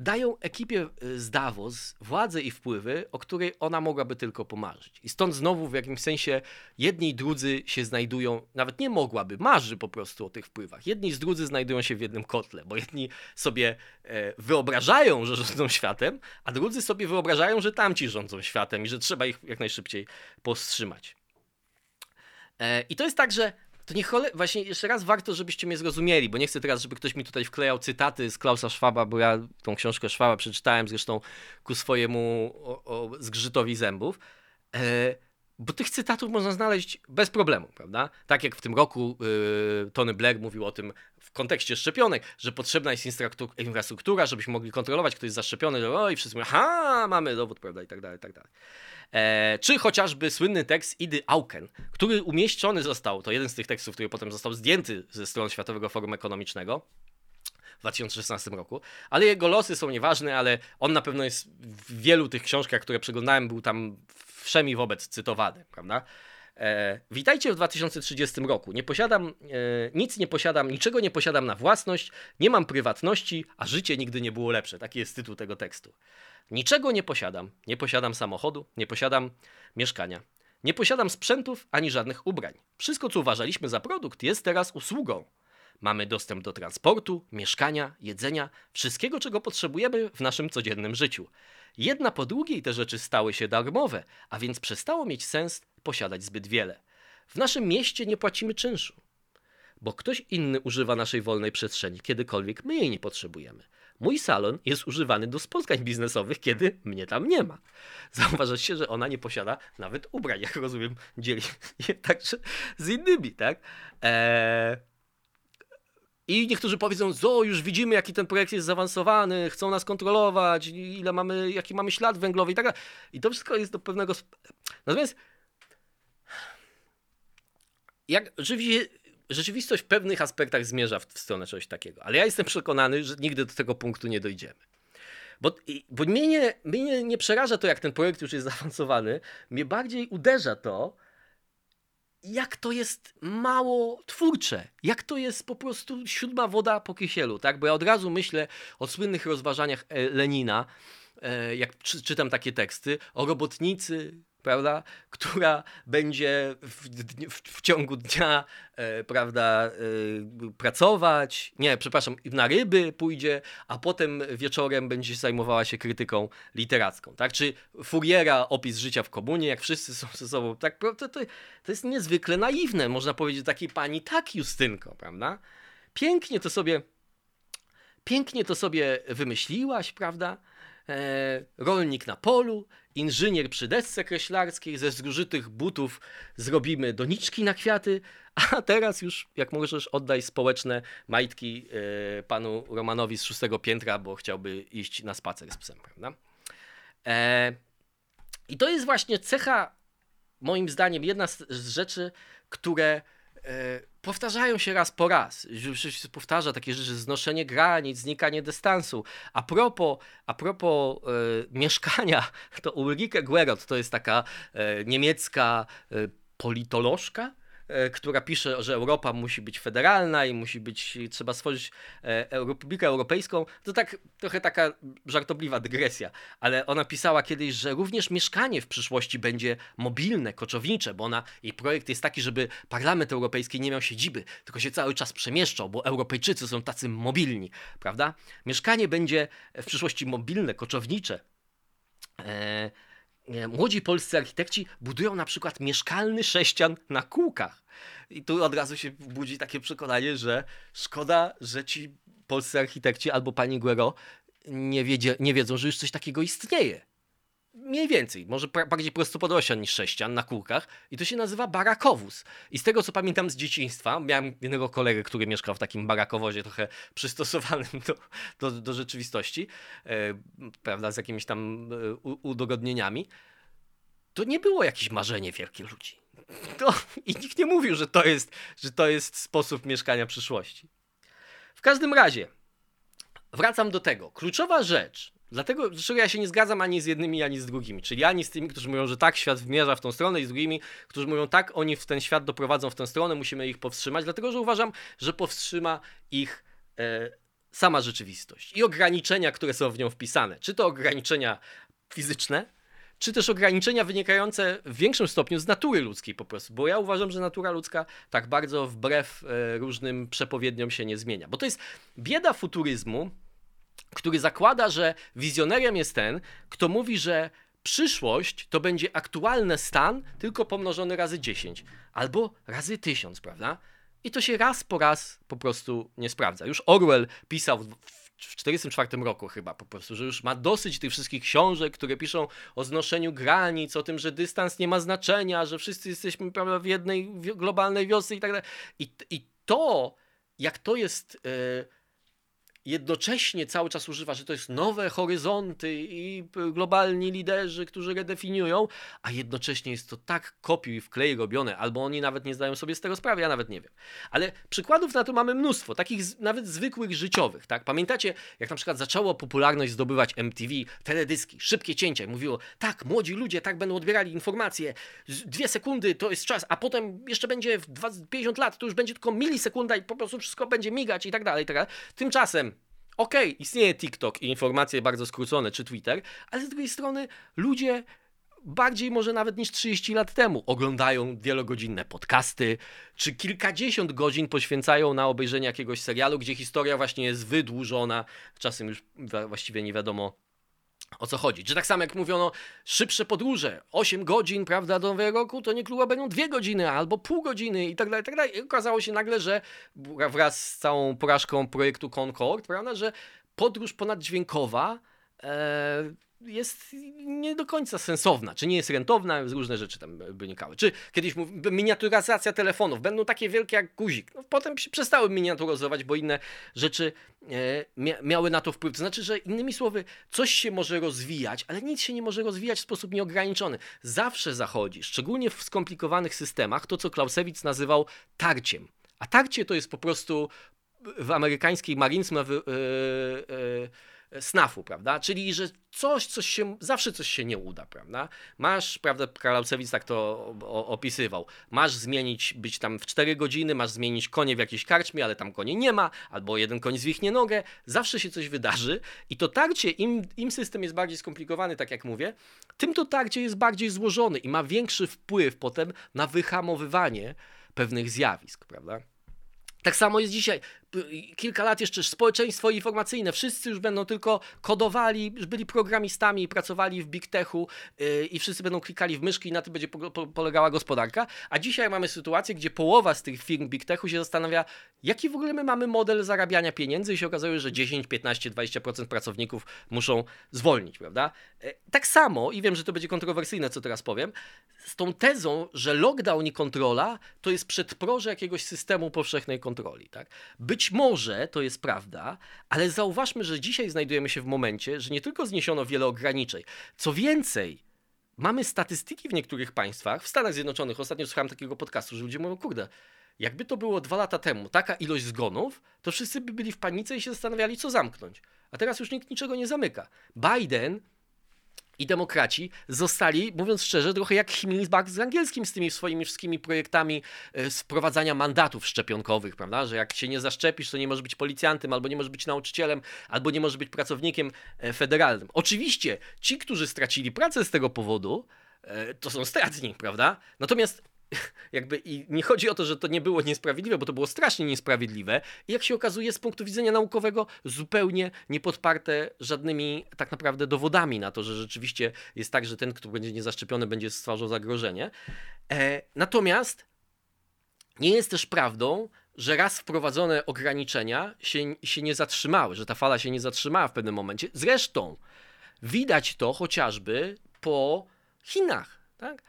dają ekipie y, z Davos władzę i wpływy, o której ona mogłaby tylko pomarzyć. I stąd znowu w jakimś sensie jedni i drudzy się znajdują, nawet nie mogłaby, marzy po prostu o tych wpływach. Jedni i drudzy znajdują się w jednym kotle, bo jedni sobie e, wyobrażają, że rządzą światem, a drudzy sobie wyobrażają, że tamci rządzą światem i że trzeba ich jak najszybciej powstrzymać. E, I to jest tak, że to nie chole... Właśnie jeszcze raz warto, żebyście mnie zrozumieli, bo nie chcę teraz, żeby ktoś mi tutaj wklejał cytaty z Klausa Schwaba, bo ja tą książkę Schwaba przeczytałem zresztą ku swojemu o, o zgrzytowi zębów. E, bo tych cytatów można znaleźć bez problemu, prawda? Tak jak w tym roku yy, Tony Blair mówił o tym w kontekście szczepionek, że potrzebna jest infrastruktura, żebyśmy mogli kontrolować, kto jest zaszczepiony, o i wszyscy mówią, ha, mamy dowód, prawda, i tak dalej, i tak dalej. E, czy chociażby słynny tekst Idy Auken, który umieszczony został, to jeden z tych tekstów, który potem został zdjęty ze stron Światowego Forum Ekonomicznego, w 2016 roku, ale jego losy są nieważne, ale on na pewno jest w wielu tych książkach, które przeglądałem, był tam wszemi wobec cytowany, prawda? E, witajcie w 2030 roku. Nie posiadam, e, nic nie posiadam, niczego nie posiadam na własność, nie mam prywatności, a życie nigdy nie było lepsze. Taki jest tytuł tego tekstu. Niczego nie posiadam. Nie posiadam samochodu, nie posiadam mieszkania. Nie posiadam sprzętów ani żadnych ubrań. Wszystko, co uważaliśmy za produkt, jest teraz usługą. Mamy dostęp do transportu, mieszkania, jedzenia, wszystkiego, czego potrzebujemy w naszym codziennym życiu. Jedna po drugiej te rzeczy stały się darmowe, a więc przestało mieć sens posiadać zbyt wiele. W naszym mieście nie płacimy czynszu, bo ktoś inny używa naszej wolnej przestrzeni, kiedykolwiek my jej nie potrzebujemy. Mój salon jest używany do spotkań biznesowych, kiedy mnie tam nie ma. Zauważacie, że ona nie posiada nawet ubrań, jak rozumiem, dzieli je także z innymi, tak? Eee... I niektórzy powiedzą, zo, już widzimy, jaki ten projekt jest zaawansowany, chcą nas kontrolować, ile mamy, jaki mamy ślad węglowy i tak dalej. I to wszystko jest do pewnego... Natomiast jak rzeczywiście rzeczywistość w pewnych aspektach zmierza w, w stronę czegoś takiego, ale ja jestem przekonany, że nigdy do tego punktu nie dojdziemy. Bo, bo mnie, nie, mnie nie przeraża to, jak ten projekt już jest zaawansowany, mnie bardziej uderza to, jak to jest mało twórcze, jak to jest po prostu siódma woda po kisielu, tak? Bo ja od razu myślę o słynnych rozważaniach e, Lenina, e, jak czytam takie teksty, o robotnicy, prawda, która będzie w, w, w ciągu dnia, e, prawda, e, pracować, nie, przepraszam, na ryby pójdzie, a potem wieczorem będzie zajmowała się krytyką literacką, tak, czy Furiera opis życia w komunie, jak wszyscy są ze sobą, tak, to, to, to jest niezwykle naiwne, można powiedzieć takiej pani, tak Justynko, prawda, pięknie to sobie, pięknie to sobie wymyśliłaś, prawda, rolnik na polu, inżynier przy desce kreślarskiej, ze zgrzytych butów zrobimy doniczki na kwiaty, a teraz już, jak możesz, oddaj społeczne majtki e, panu Romanowi z szóstego piętra, bo chciałby iść na spacer z psem, prawda? E, I to jest właśnie cecha, moim zdaniem, jedna z, rzeczy, które e, powtarzają się raz po raz. Już się powtarza takie rzeczy, znoszenie granic, znikanie dystansu. A propos, a propos e, mieszkania, to Ulrike Guerot to jest taka e, niemiecka e, politolożka, która pisze, że Europa musi być federalna i musi być, trzeba stworzyć e, Republikę Europejską, to tak trochę taka żartobliwa dygresja, ale ona pisała kiedyś, że również mieszkanie w przyszłości będzie mobilne, koczownicze, bo ona, jej projekt jest taki, żeby Parlament Europejski nie miał siedziby, tylko się cały czas przemieszczał, bo Europejczycy są tacy mobilni, prawda? Mieszkanie będzie w przyszłości mobilne, koczownicze. Eee, młodzi polscy architekci budują na przykład mieszkalny sześcian na kółkach. I tu od razu się budzi takie przekonanie, że szkoda, że ci polscy architekci albo pani Guero nie, wiedzie, nie wiedzą, że już coś takiego istnieje. Mniej więcej, może bardziej prostopodłościan niż sześcian na kółkach i to się nazywa barakowóz. I z tego co pamiętam z dzieciństwa, miałem jednego kolegę, który mieszkał w takim barakowozie trochę przystosowanym do, do, do rzeczywistości, e, prawda, z jakimiś tam e, udogodnieniami. To nie było jakieś marzenie wielkich ludzi. To, I nikt nie mówił, że to, jest, że to jest sposób mieszkania przyszłości. W każdym razie, wracam do tego. Kluczowa rzecz, dlatego, dlaczego ja się nie zgadzam ani z jednymi, ani z drugimi. Czyli ani z tymi, którzy mówią, że tak, świat zmierza w tą stronę, i z drugimi, którzy mówią, tak, oni w ten świat doprowadzą w tę stronę, musimy ich powstrzymać, dlatego, że uważam, że powstrzyma ich e, sama rzeczywistość i ograniczenia, które są w nią wpisane. Czy to ograniczenia fizyczne, czy też ograniczenia wynikające w większym stopniu z natury ludzkiej po prostu, bo ja uważam, że natura ludzka tak bardzo wbrew e, różnym przepowiedniom się nie zmienia. Bo to jest bieda futuryzmu, który zakłada, że wizjonerem jest ten, kto mówi, że przyszłość to będzie aktualny stan, tylko pomnożony razy 10 albo razy 1000, prawda? I to się raz po raz po prostu nie sprawdza. Już Orwell pisał w w 1944 roku chyba po prostu, że już ma dosyć tych wszystkich książek, które piszą o znoszeniu granic, o tym, że dystans nie ma znaczenia, że wszyscy jesteśmy prawda, w jednej globalnej wiosce i tak dalej. I to, jak to jest... Yy, jednocześnie cały czas używa, że to jest nowe horyzonty i globalni liderzy, którzy redefiniują, a jednocześnie jest to tak kopiuj i wklej robione, albo oni nawet nie zdają sobie z tego sprawy, ja nawet nie wiem. Ale przykładów na to mamy mnóstwo, takich nawet zwykłych życiowych, tak? Pamiętacie, jak na przykład zaczęło popularność zdobywać MTV, teledyski, szybkie cięcia, mówiło, tak, młodzi ludzie tak będą odbierali informacje, dwie sekundy to jest czas, a potem jeszcze będzie w 50 lat, to już będzie tylko milisekunda i po prostu wszystko będzie migać i tak dalej, tak dalej. Tymczasem okej, okay, istnieje TikTok i informacje bardzo skrócone, czy Twitter, ale z drugiej strony ludzie bardziej może nawet niż 30 lat temu oglądają wielogodzinne podcasty, czy kilkadziesiąt godzin poświęcają na obejrzenie jakiegoś serialu, gdzie historia właśnie jest wydłużona, czasem już właściwie nie wiadomo o co chodzi. Czy tak samo jak mówiono, szybsze podróże, 8 godzin, prawda, do Nowego Roku, to nie kluba będą 2 godziny albo pół godziny i tak dalej, i tak dalej. I okazało się nagle, że wraz z całą porażką projektu Concord, prawda, że podróż ponaddźwiękowa e, jest nie do końca sensowna, czy nie jest rentowna, różne rzeczy tam wynikały. Czy kiedyś miniaturyzacja telefonów będą takie wielkie jak guzik. No, potem się przestały miniaturyzować, bo inne rzeczy e, mia miały na to wpływ. To znaczy, że innymi słowy, coś się może rozwijać, ale nic się nie może rozwijać w sposób nieograniczony. Zawsze zachodzi, szczególnie w skomplikowanych systemach, to co Clausewitz nazywał tarciem. A tarcie to jest po prostu w amerykańskiej Marines ma yy, yy, snafu, prawda? Czyli, że coś, coś się, zawsze coś się nie uda, prawda? Masz, prawda, Kalaucewicz tak to opisywał, masz zmienić, być tam w 4 godziny, masz zmienić konie w jakiejś karczmie, ale tam konie nie ma, albo jeden koń zwichnie nogę, zawsze się coś wydarzy i to tarcie, im, im system jest bardziej skomplikowany, tak jak mówię, tym to tarcie jest bardziej złożony i ma większy wpływ potem na wyhamowywanie pewnych zjawisk, prawda? Tak samo jest dzisiaj kilka lat jeszcze społeczeństwo informacyjne, wszyscy już będą tylko kodowali, już byli programistami, pracowali w big techu yy, i wszyscy będą klikali w myszki i na tym będzie po, po, polegała gospodarka. A dzisiaj mamy sytuację, gdzie połowa z tych firm big techu się zastanawia, jaki w ogóle my mamy model zarabiania pieniędzy i się okazuje, że 10, 15, 20% pracowników muszą zwolnić, prawda? Yy, tak samo, i wiem, że to będzie kontrowersyjne, co teraz powiem, z tą tezą, że lockdown i kontrola to jest przedproże jakiegoś systemu powszechnej kontroli, tak? Być być może to jest prawda, ale zauważmy, że dzisiaj znajdujemy się w momencie, że nie tylko zniesiono wiele ograniczeń, co więcej, mamy statystyki w niektórych państwach, w Stanach Zjednoczonych, ostatnio słuchałem takiego podcastu, że ludzie mówią, kurde, jakby to było dwa lata temu, taka ilość zgonów, to wszyscy by byli w panice i się zastanawiali, co zamknąć. A teraz już nikt niczego nie zamyka. Biden i demokraci zostali, mówiąc szczerze, trochę jak Himmelbach z angielskim z tymi swoimi wszystkimi projektami e, wprowadzania mandatów szczepionkowych, prawda? Że jak się nie zaszczepisz, to nie możesz być policjantem, albo nie możesz być nauczycielem, albo nie możesz być pracownikiem e, federalnym. Oczywiście ci, którzy stracili pracę z tego powodu, e, to są stratni, prawda? Natomiast jakby i nie chodzi o to, że to nie było niesprawiedliwe, bo to było strasznie niesprawiedliwe i jak się okazuje z punktu widzenia naukowego zupełnie niepodparte żadnymi tak naprawdę dowodami na to, że rzeczywiście jest tak, że ten, kto będzie niezaszczepiony będzie stwarzał zagrożenie. E, natomiast nie jest też prawdą, że raz wprowadzone ograniczenia się, się nie zatrzymały, że ta fala się nie zatrzymała w pewnym momencie. Zresztą widać to chociażby po Chinach. Tak?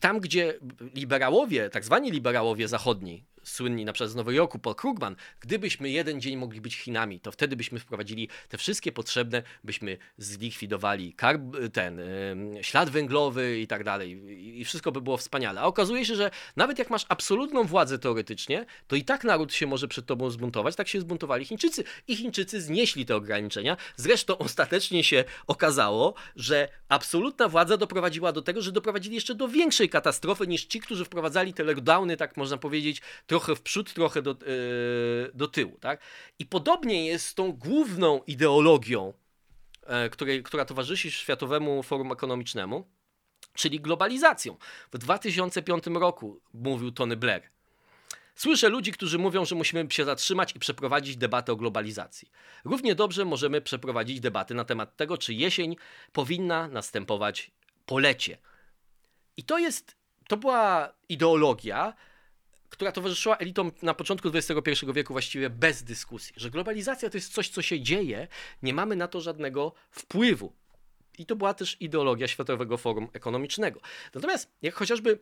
Tam, gdzie liberałowie, tak zwani liberałowie zachodni, słynni na przykład z Nowego Jorku, Paul Krugman, gdybyśmy jeden dzień mogli być Chinami, to wtedy byśmy wprowadzili te wszystkie potrzebne, byśmy zlikwidowali karb- ten ślad węglowy i tak dalej i wszystko by było wspaniale. A okazuje się, że nawet jak masz absolutną władzę teoretycznie, to i tak naród się może przed tobą zbuntować. Tak się zbuntowali Chińczycy i Chińczycy znieśli te ograniczenia. Zresztą ostatecznie się okazało, że absolutna władza doprowadziła do tego, że doprowadzili jeszcze do większej katastrofy niż ci, którzy wprowadzali te lockdowny, tak można powiedzieć, trochę w przód, trochę do, yy, do tyłu. Tak? I podobnie jest z tą główną ideologią, yy, której, która towarzyszy Światowemu Forum Ekonomicznemu, czyli globalizacją. W 2005 roku mówił Tony Blair. Słyszę ludzi, którzy mówią, że musimy się zatrzymać i przeprowadzić debatę o globalizacji. Równie dobrze możemy przeprowadzić debaty na temat tego, czy jesień powinna następować po lecie. I to jest, to była ideologia, która towarzyszyła elitom na początku XXI wieku właściwie bez dyskusji, że globalizacja to jest coś, co się dzieje, nie mamy na to żadnego wpływu. I to była też ideologia Światowego Forum Ekonomicznego. Natomiast jak chociażby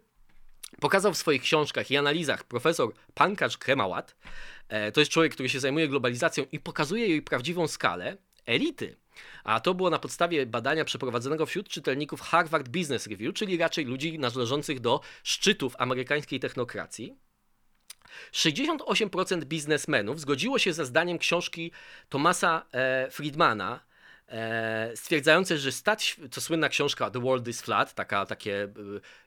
pokazał w swoich książkach i analizach profesor Pankaj Kremałat, e, to jest człowiek, który się zajmuje globalizacją i pokazuje jej prawdziwą skalę, elity a to było na podstawie badania przeprowadzonego wśród czytelników Harvard Business Review, czyli raczej ludzi należących do szczytów amerykańskiej technokracji. 68% biznesmenów zgodziło się ze zdaniem książki Thomasa e, Friedmana, e, stwierdzające, że stać, to słynna książka The World is Flat, taka, takie e,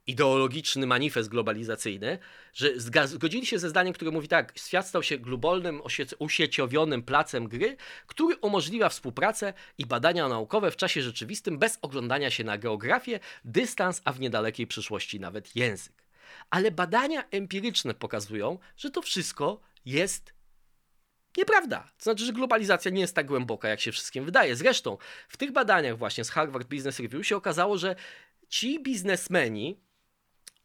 ideologiczny manifest globalizacyjny, że zgodzili się ze zdaniem, które mówi tak, świat stał się globalnym, usieciowionym placem gry, który umożliwia współpracę i badania naukowe w czasie rzeczywistym bez oglądania się na geografię, dystans, a w niedalekiej przyszłości nawet język ale badania empiryczne pokazują, że to wszystko jest nieprawda. To znaczy, że globalizacja nie jest tak głęboka, jak się wszystkim wydaje. Zresztą w tych badaniach właśnie z Harvard Business Review się okazało, że ci biznesmeni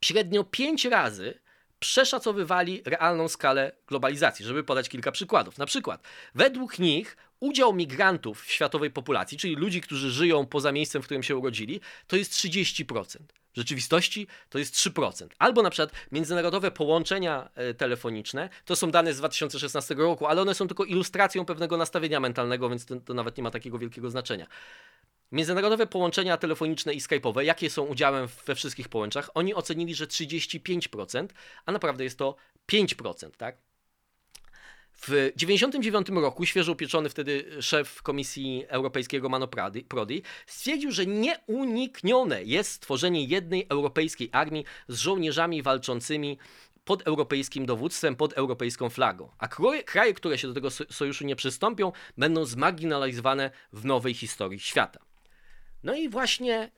średnio 5 razy przeszacowywali realną skalę globalizacji. Żeby podać kilka przykładów. Na przykład, według nich udział migrantów w światowej populacji, czyli ludzi, którzy żyją poza miejscem, w którym się urodzili, to jest 30%. W rzeczywistości to jest 3%. Albo na przykład międzynarodowe połączenia e, telefoniczne, to są dane z 2016 roku, ale one są tylko ilustracją pewnego nastawienia mentalnego, więc to, to nawet nie ma takiego wielkiego znaczenia. Międzynarodowe połączenia telefoniczne i skype'owe, jakie są udziałem we wszystkich połączeniach, oni ocenili, że 35%, a naprawdę jest to 5%, tak? W 1999 roku świeżo upieczony wtedy szef Komisji Europejskiego Mano Prodi stwierdził, że nieuniknione jest stworzenie jednej europejskiej armii z żołnierzami walczącymi pod europejskim dowództwem, pod europejską flagą. A kraje, które się do tego sojuszu nie przystąpią, będą zmarginalizowane w nowej historii świata. No i właśnie,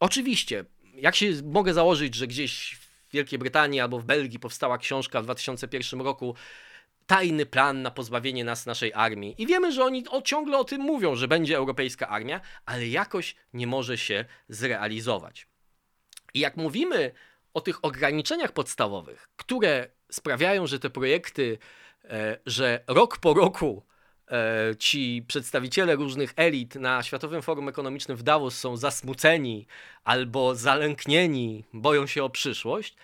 oczywiście, jak się mogę założyć, że gdzieś w Wielkiej Brytanii albo w Belgii powstała książka w 2001 roku tajny plan na pozbawienie nas naszej armii. I wiemy, że oni o, ciągle o tym mówią, że będzie europejska armia, ale jakoś nie może się zrealizować. I jak mówimy o tych ograniczeniach podstawowych, które sprawiają, że te projekty, e, że rok po roku e, ci przedstawiciele różnych elit na Światowym Forum Ekonomicznym w Davos są zasmuceni albo zalęknieni, boją się o przyszłość,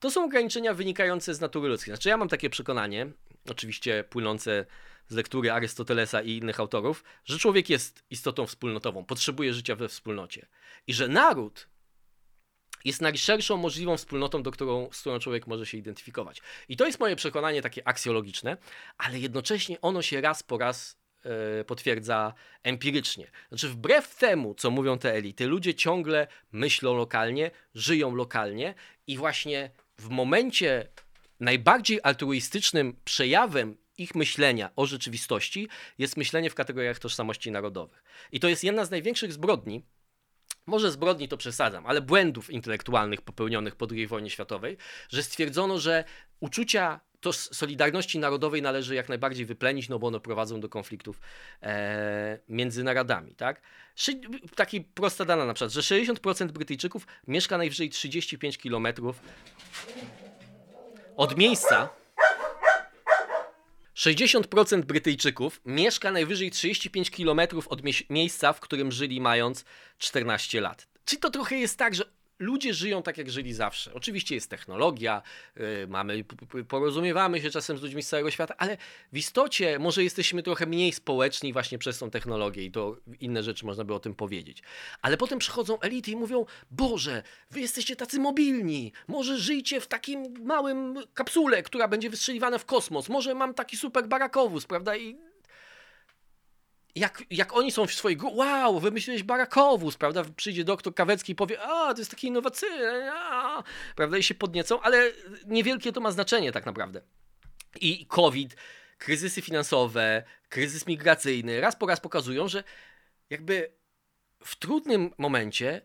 to są ograniczenia wynikające z natury ludzkiej. Znaczy, ja mam takie przekonanie, oczywiście płynące z lektury Arystotelesa i innych autorów, że człowiek jest istotą wspólnotową, potrzebuje życia we wspólnocie. I że naród jest najszerszą możliwą wspólnotą, do którą, z którą człowiek może się identyfikować. I to jest moje przekonanie takie aksjologiczne, ale jednocześnie ono się raz po raz e, potwierdza empirycznie. Znaczy, wbrew temu, co mówią te elity, ludzie ciągle myślą lokalnie, żyją lokalnie i właśnie w momencie najbardziej altruistycznym przejawem ich myślenia o rzeczywistości jest myślenie w kategoriach tożsamości narodowych. I to jest jedna z największych zbrodni, może zbrodni to przesadzam, ale błędów intelektualnych popełnionych po II wojnie światowej, że stwierdzono, że uczucia to Solidarności Narodowej należy jak najbardziej wyplenić, no bo one prowadzą do konfliktów e, między narodami. Tak? Taki prosta dana na przykład, że 60% Brytyjczyków mieszka najwyżej 35 km od miejsca, 60% Brytyjczyków mieszka najwyżej 35 km od miejsca, w którym żyli mając 14 lat. Czyli to trochę jest tak, że ludzie żyją tak, jak żyli zawsze. Oczywiście jest technologia, yy, mamy, porozumiewamy się czasem z ludźmi z całego świata, ale w istocie może jesteśmy trochę mniej społeczni właśnie przez tą technologię i to inne rzeczy można by o tym powiedzieć. Ale potem przychodzą elity i mówią, Boże, wy jesteście tacy mobilni, może żyjcie w takim małym kapsule, która będzie wystrzeliwana w kosmos, może mam taki super barakowóz, prawda? I jak, jak oni są w swojej wow, wymyśliłeś barakowóz, prawda? Przyjdzie doktor Kawecki i powie, a, to jest takie innowacyjne, a, prawda? I się podniecą, ale niewielkie to ma znaczenie tak naprawdę. I COVID, kryzysy finansowe, kryzys migracyjny raz po raz pokazują, że jakby w trudnym momencie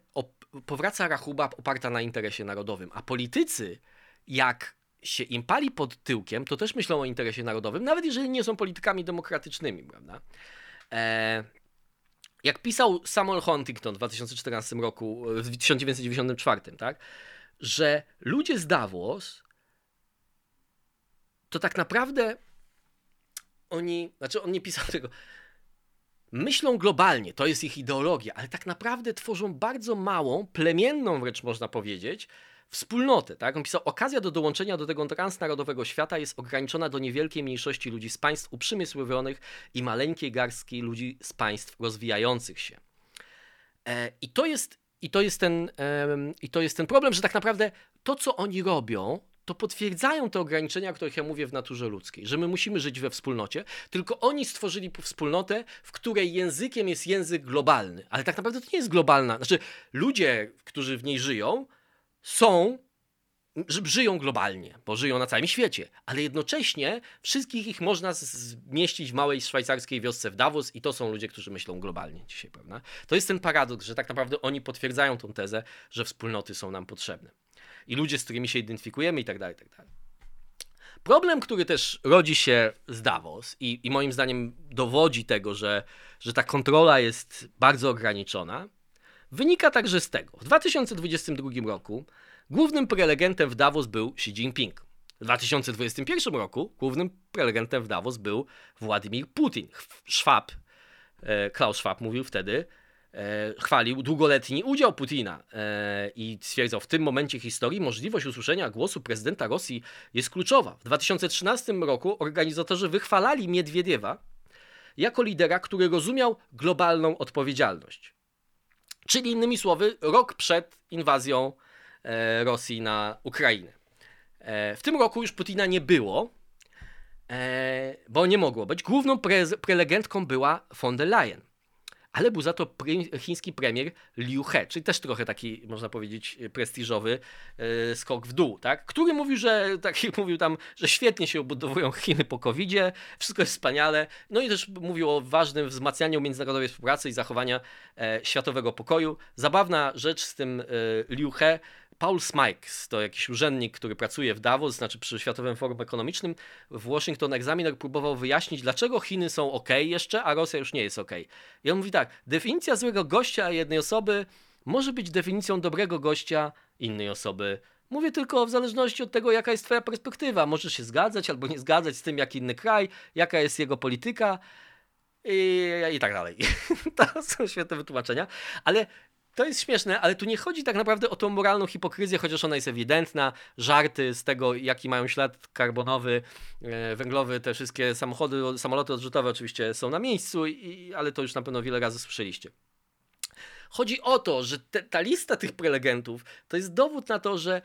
powraca rachuba oparta na interesie narodowym, a politycy, jak się im pali pod tyłkiem, to też myślą o interesie narodowym, nawet jeżeli nie są politykami demokratycznymi, prawda? E, jak pisał Samuel Huntington w 2014 roku, w 1994, tak, że ludzie z Davos to tak naprawdę oni, znaczy on nie pisał tego, myślą globalnie, to jest ich ideologia, ale tak naprawdę tworzą bardzo małą, plemienną wręcz można powiedzieć, wspólnotę. Tak? On pisał, okazja do dołączenia do tego transnarodowego świata jest ograniczona do niewielkiej mniejszości ludzi z państw uprzemysłowionych i maleńkiej garstki ludzi z państw rozwijających się. E, I to jest, i to jest, ten, i to jest ten problem, że tak naprawdę to, co oni robią, to potwierdzają te ograniczenia, o których ja mówię w naturze ludzkiej, że my musimy żyć we wspólnocie, tylko oni stworzyli wspólnotę, w której językiem jest język globalny. Ale tak naprawdę to nie jest globalna. Znaczy, ludzie, którzy w niej żyją, są, żyją globalnie, bo żyją na całym świecie, ale jednocześnie wszystkich ich można zmieścić w małej szwajcarskiej wiosce w Davos i to są ludzie, którzy myślą globalnie dzisiaj, prawda? To jest ten paradoks, że tak naprawdę oni potwierdzają tą tezę, że wspólnoty są nam potrzebne. I ludzie, z którymi się identyfikujemy i tak dalej, i tak dalej. Problem, który też rodzi się z Davos i, i moim zdaniem dowodzi tego, że, że ta kontrola jest bardzo ograniczona, wynika także z tego. W 2022 roku głównym prelegentem w Davos był Xi Jinping. W 2021 roku głównym prelegentem w Davos był Władimir Putin. Schwab, e, Klaus Schwab mówił wtedy, e, chwalił długoletni udział Putina e, i stwierdzał, w tym momencie historii możliwość usłyszenia głosu prezydenta Rosji jest kluczowa. W 2013 roku organizatorzy wychwalali Miedwiediewa jako lidera, który rozumiał globalną odpowiedzialność. Czyli innymi słowy, rok przed inwazją e, Rosji na Ukrainę. E, w tym roku już Putina nie było, e, bo nie mogło być. Główną prelegentką była von der Leyen ale był za to chiński premier Liu He, czyli też trochę taki, można powiedzieć, prestiżowy yy, skok w dół, tak? który mówił, że, tak mówił tam, że świetnie się obudowują Chiny po covid wszystko jest wspaniale, no i też mówił o ważnym wzmacnianiu międzynarodowej współpracy i zachowania e, światowego pokoju. Zabawna rzecz z tym e, Liu He, Paul Smikes, to jakiś urzędnik, który pracuje w Davos, znaczy przy Światowym Forum Ekonomicznym, w Washington Examiner próbował wyjaśnić, dlaczego Chiny są ok jeszcze, a Rosja już nie jest ok. I on mówi tak, definicja złego gościa jednej osoby może być definicją dobrego gościa innej osoby. Mówię tylko w zależności od tego, jaka jest Twoja perspektywa. Możesz się zgadzać albo nie zgadzać z tym, jak inny kraj, jaka jest jego polityka i, i tak dalej. to są świetne wytłumaczenia, ale to jest śmieszne, ale tu nie chodzi tak naprawdę o tą moralną hipokryzję, chociaż ona jest ewidentna. Żarty z tego, jaki mają ślad karbonowy, e, węglowy, te wszystkie samochody, samoloty odrzutowe oczywiście są na miejscu, i, ale to już na pewno wiele razy słyszeliście. Chodzi o to, że te, ta lista tych prelegentów to jest dowód na to, że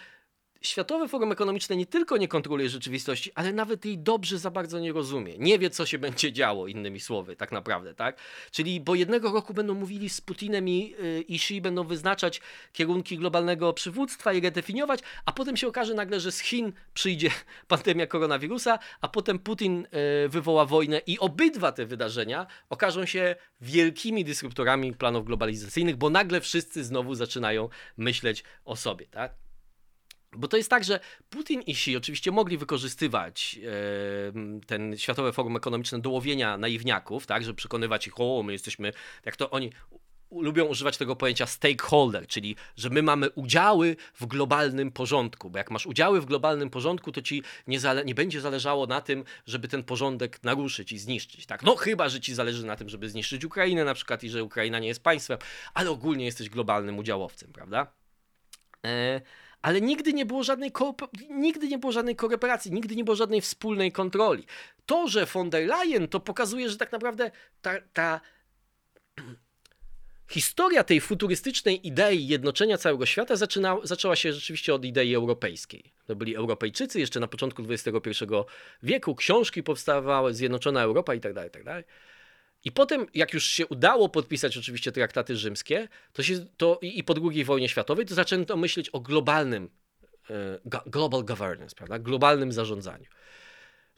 Światowe Forum Ekonomiczne nie tylko nie kontroluje rzeczywistości, ale nawet jej dobrze za bardzo nie rozumie. Nie wie, co się będzie działo, innymi słowy, tak naprawdę, tak? Czyli, bo jednego roku będą mówili z Putinem i, yy, i Xi, będą wyznaczać kierunki globalnego przywództwa i redefiniować, a potem się okaże nagle, że z Chin przyjdzie pandemia koronawirusa, a potem Putin yy, wywoła wojnę i obydwa te wydarzenia okażą się wielkimi dysruptorami planów globalizacyjnych, bo nagle wszyscy znowu zaczynają myśleć o sobie, tak? Bo to jest tak, że Putin i Xi oczywiście mogli wykorzystywać e, ten Światowe Forum Ekonomiczne do łowienia naiwniaków, tak, żeby przekonywać ich, o, my jesteśmy, jak to oni lubią używać tego pojęcia stakeholder, czyli że my mamy udziały w globalnym porządku, bo jak masz udziały w globalnym porządku, to ci nie, zale- nie będzie zależało na tym, żeby ten porządek naruszyć i zniszczyć, tak? No chyba, że ci zależy na tym, żeby zniszczyć Ukrainę na przykład i że Ukraina nie jest państwem, ale ogólnie jesteś globalnym udziałowcem, prawda? E ale nigdy nie było żadnej nigdy nie było żadnej kooperacji, nigdy nie było żadnej wspólnej kontroli. To, że von der Leyen to pokazuje, że tak naprawdę ta, ta historia tej futurystycznej idei jednoczenia całego świata zaczyna, zaczęła się rzeczywiście od idei europejskiej. To byli Europejczycy jeszcze na początku XXI wieku, książki powstawały, Zjednoczona Europa i tak dalej, tak dalej. I potem, jak już się udało podpisać oczywiście traktaty rzymskie, to się, to i po II wojnie światowej, to zaczęto myśleć o globalnym, e, global governance, prawda? globalnym zarządzaniu.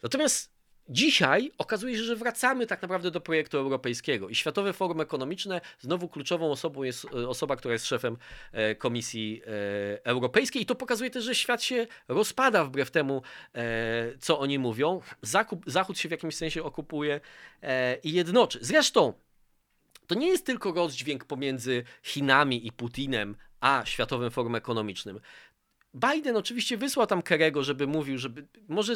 Natomiast Dzisiaj okazuje się, że wracamy tak naprawdę do projektu europejskiego i Światowe Forum Ekonomiczne, znowu kluczową osobą jest e, osoba, która jest szefem e, Komisji e, Europejskiej i to pokazuje też, że świat się rozpada wbrew temu, co oni mówią. Zachód, Zachód się w jakimś sensie okupuje i jednoczy. Zresztą to nie jest tylko rozdźwięk pomiędzy Chinami i Putinem, a Światowym Forum Ekonomicznym. Biden oczywiście wysłał tam Kerego, żeby mówił, żeby może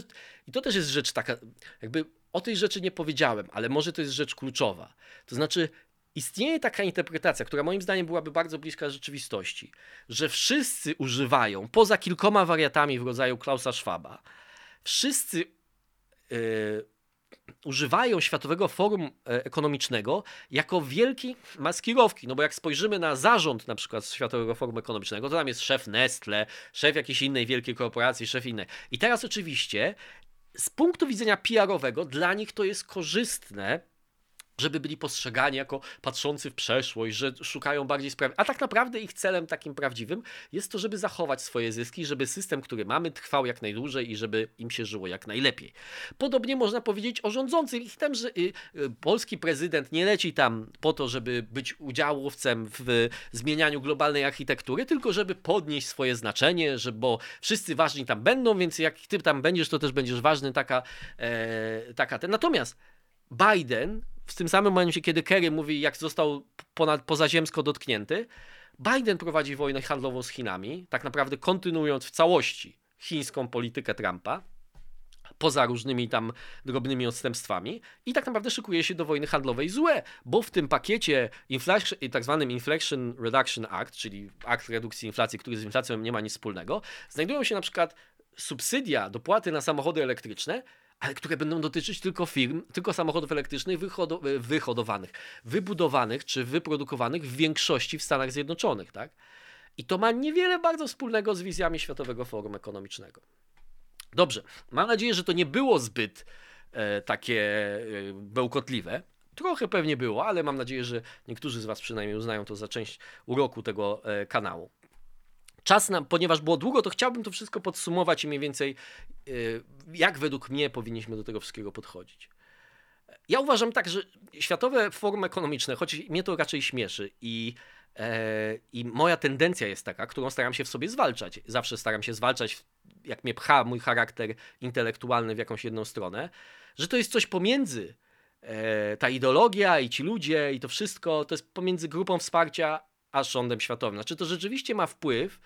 i to też jest rzecz taka, jakby o tej rzeczy nie powiedziałem, ale może to jest rzecz kluczowa. To znaczy istnieje taka interpretacja, która moim zdaniem byłaby bardzo bliska rzeczywistości, że wszyscy używają, poza kilkoma wariatami w rodzaju Klausa Schwaba, wszyscy yy, używają Światowego Forum e, Ekonomicznego jako wielkiej maskirowki. No bo jak spojrzymy na zarząd na przykład Światowego Forum Ekonomicznego, to tam jest szef Nestle, szef jakiejś innej wielkiej korporacji, szef innej. I teraz oczywiście z punktu widzenia PR-owego dla nich to jest korzystne, żeby byli postrzegani jako patrzący w przeszłość, że szukają bardziej sprawy. A tak naprawdę ich celem takim prawdziwym jest to, żeby zachować swoje zyski, żeby system, który mamy, trwał jak najdłużej i żeby im się żyło jak najlepiej. Podobnie można powiedzieć o rządzących. Ich tam, że y, y, polski prezydent nie leci tam po to, żeby być udziałowcem w zmienianiu globalnej architektury, tylko żeby podnieść swoje znaczenie, że, bo wszyscy ważni tam będą, więc jak ty tam będziesz, to też będziesz ważny, taka, e, taka ten. Natomiast Biden w tym samym momencie, kiedy Kerry mówi, jak został ponad, pozaziemsko dotknięty, Biden prowadzi wojnę handlową z Chinami, tak naprawdę kontynuując w całości chińską politykę Trumpa, poza różnymi tam drobnymi odstępstwami i tak naprawdę szykuje się do wojny handlowej złe, bo w tym pakiecie tak zwanym Inflation Reduction Act, czyli akt redukcji inflacji, który z inflacją nie ma nic wspólnego, znajdują się na przykład subsydia, dopłaty na samochody elektryczne, ale które będą dotyczyć tylko firm, tylko samochodów elektrycznych wyhodowanych, wybudowanych czy wyprodukowanych w większości w Stanach Zjednoczonych, tak? I to ma niewiele bardzo wspólnego z wizjami Światowego Forum Ekonomicznego. Dobrze, mam nadzieję, że to nie było zbyt e, takie e, bełkotliwe. Trochę pewnie było, ale mam nadzieję, że niektórzy z Was przynajmniej uznają to za część uroku tego e, kanału czas, na, ponieważ było długo, to chciałbym to wszystko podsumować i mniej więcej, y, jak według mnie powinniśmy do tego wszystkiego podchodzić. Ja uważam tak, że Światowe Forum Ekonomiczne, choć mnie to raczej śmieszy i, e, i moja tendencja jest taka, którą staram się w sobie zwalczać. Zawsze staram się zwalczać, jak mnie pcha mój charakter intelektualny w jakąś jedną stronę, że to jest coś pomiędzy e, ta ideologia i ci ludzie i to wszystko, to jest pomiędzy grupą wsparcia a rządem światowym. Znaczy to rzeczywiście ma wpływ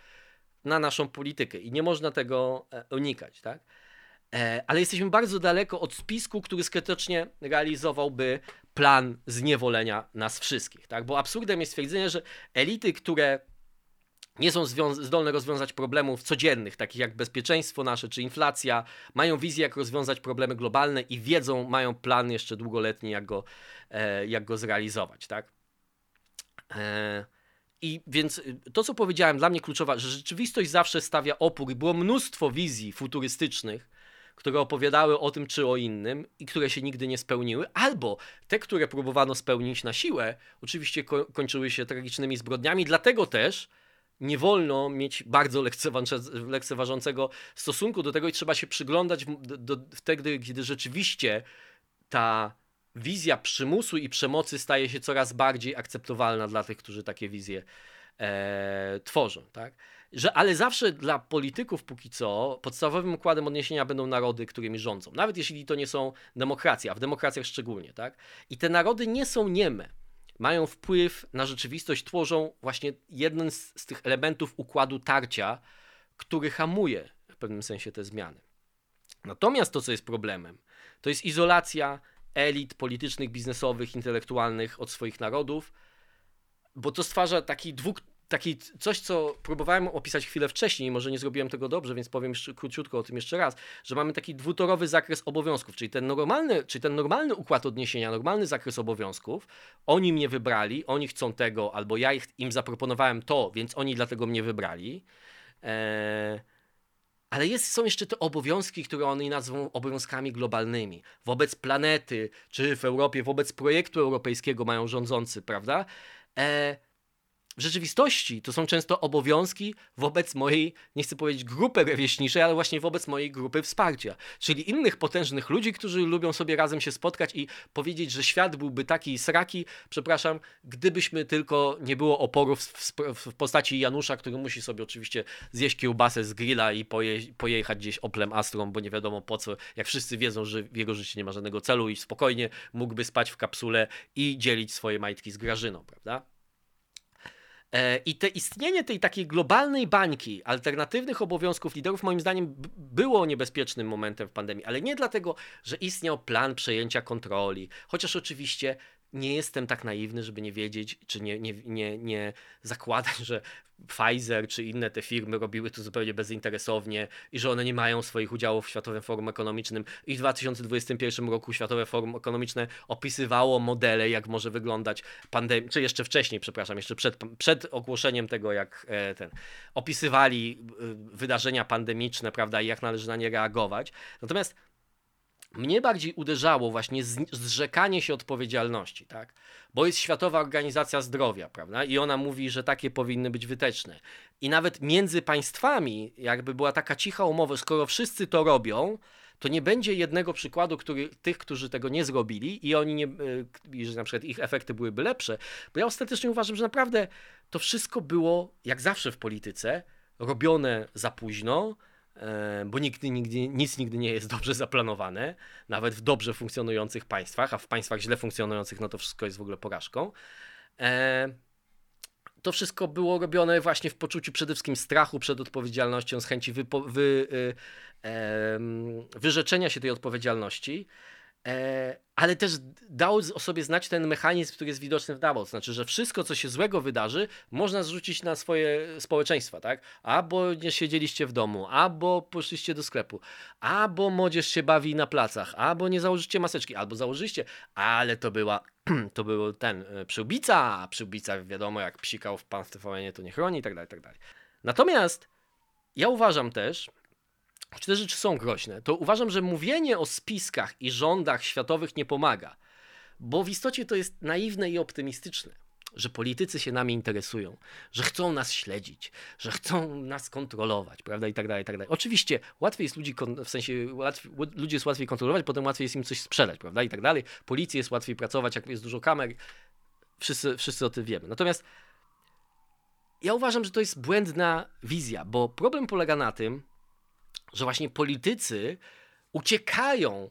na naszą politykę i nie można tego e, unikać, tak? E, ale jesteśmy bardzo daleko od spisku, który skutecznie realizowałby plan zniewolenia nas wszystkich, tak? Bo absurdem jest stwierdzenie, że elity, które nie są zdolne rozwiązać problemów codziennych, takich jak bezpieczeństwo nasze czy inflacja, mają wizję, jak rozwiązać problemy globalne i wiedzą, mają plan jeszcze długoletni, jak go, e, jak go zrealizować, tak? I więc y, to, co powiedziałem, dla mnie kluczowa, że rzeczywistość zawsze stawia opór było mnóstwo wizji futurystycznych, które opowiadały o tym czy o innym i które się nigdy nie spełniły, albo te, które próbowano spełnić na siłę, oczywiście ko kończyły się tragicznymi zbrodniami, dlatego też nie wolno mieć bardzo lekceważącego stosunku do tego i trzeba się przyglądać wtedy, kiedy rzeczywiście ta wizja przymusu i przemocy staje się coraz bardziej akceptowalna dla tych, którzy takie wizje e, tworzą. Tak? Że, ale zawsze dla polityków póki co podstawowym układem odniesienia będą narody, którymi rządzą. Nawet jeśli to nie są demokracje, a w demokracjach szczególnie. Tak? I te narody nie są nieme. Mają wpływ na rzeczywistość, tworzą właśnie jeden z, z tych elementów układu tarcia, który hamuje w pewnym sensie te zmiany. Natomiast to, co jest problemem, to jest izolacja elit politycznych, biznesowych, intelektualnych od swoich narodów, bo to stwarza taki dwóch, taki coś, co próbowałem opisać chwilę wcześniej, może nie zrobiłem tego dobrze, więc powiem jeszcze króciutko o tym jeszcze raz, że mamy taki dwutorowy zakres obowiązków, czyli ten normalny, czyli ten normalny układ odniesienia, normalny zakres obowiązków, oni mnie wybrali, oni chcą tego, albo ja im zaproponowałem to, więc oni dlatego mnie wybrali. Eee, ale jest, są jeszcze te obowiązki, które oni nazwą obowiązkami globalnymi. Wobec planety, czy w Europie, wobec projektu europejskiego mają rządzący, prawda? E, w rzeczywistości to są często obowiązki wobec mojej, nie chcę powiedzieć grupy rewieśniczej, ale właśnie wobec mojej grupy wsparcia. Czyli innych potężnych ludzi, którzy lubią sobie razem się spotkać i powiedzieć, że świat byłby taki sraki, przepraszam, gdybyśmy tylko nie było oporów w, w postaci Janusza, który musi sobie oczywiście zjeść kiełbasę z grilla i poje, pojechać gdzieś Oplem Astrą, bo nie wiadomo po co, jak wszyscy wiedzą, że w jego życiu nie ma żadnego celu i spokojnie mógłby spać w kapsule i dzielić swoje majtki z Grażyną, prawda? E, I te istnienie tej takiej globalnej bańki alternatywnych obowiązków liderów, moim zdaniem, było niebezpiecznym momentem w pandemii, ale nie dlatego, że istniał plan przejęcia kontroli, chociaż oczywiście nie jestem tak naiwny, żeby nie wiedzieć, czy nie, nie, nie, nie zakładać, że Pfizer czy inne te firmy robiły to zupełnie bezinteresownie i że one nie mają swoich udziałów w Światowym Forum Ekonomicznym. I w 2021 roku Światowe Forum Ekonomiczne opisywało modele, jak może wyglądać pandemia, czy jeszcze wcześniej, przepraszam, jeszcze przed, przed ogłoszeniem tego, jak e, ten, opisywali e, wydarzenia pandemiczne, prawda, i jak należy na nie reagować. Natomiast mnie bardziej uderzało właśnie zrzekanie się odpowiedzialności, tak? Bo jest Światowa Organizacja Zdrowia, prawda? I ona mówi, że takie powinny być wyteczne. I nawet między państwami, jakby była taka cicha umowa, skoro wszyscy to robią, to nie będzie jednego przykładu który, tych, którzy tego nie zrobili i oni nie, y, że na przykład ich efekty byłyby lepsze. Bo ja ostatecznie uważam, że naprawdę to wszystko było, jak zawsze w polityce, robione za późno, bo nigdy, nigdy, nic nigdy nie jest dobrze zaplanowane, nawet w dobrze funkcjonujących państwach, a w państwach źle funkcjonujących, no to wszystko jest w ogóle porażką. E, to wszystko było robione właśnie w poczuciu przede wszystkim strachu przed odpowiedzialnością, z chęci wypo, wy, e, wyrzeczenia się tej odpowiedzialności. E, ale też dał o sobie znać ten mechanizm, który jest widoczny w Davos. Znaczy, że wszystko, co się złego wydarzy, można zrzucić na swoje społeczeństwa, tak? Albo nie siedzieliście w domu, albo poszliście do sklepu, albo młodzież się bawi na placach, albo nie założycie maseczki, albo założyliście, ale to była, to był ten e, przyłbica, a przyłbica wiadomo, jak psikał w pan Stefanie, to nie chroni, i tak dalej, tak dalej. Natomiast ja uważam też, czy te rzeczy są groźne, to uważam, że mówienie o spiskach i rządach światowych nie pomaga, bo w istocie to jest naiwne i optymistyczne, że politycy się nami interesują, że chcą nas śledzić, że chcą nas kontrolować, prawda, i tak dalej, i tak dalej. Oczywiście łatwiej jest ludzi, w sensie łatwiej, ludzi jest łatwiej kontrolować, potem łatwiej jest im coś sprzedać, prawda, i tak dalej. Policji jest łatwiej pracować, jak jest dużo kamer, wszyscy, wszyscy o tym wiemy. Natomiast ja uważam, że to jest błędna wizja, bo problem polega na tym, że właśnie politycy uciekają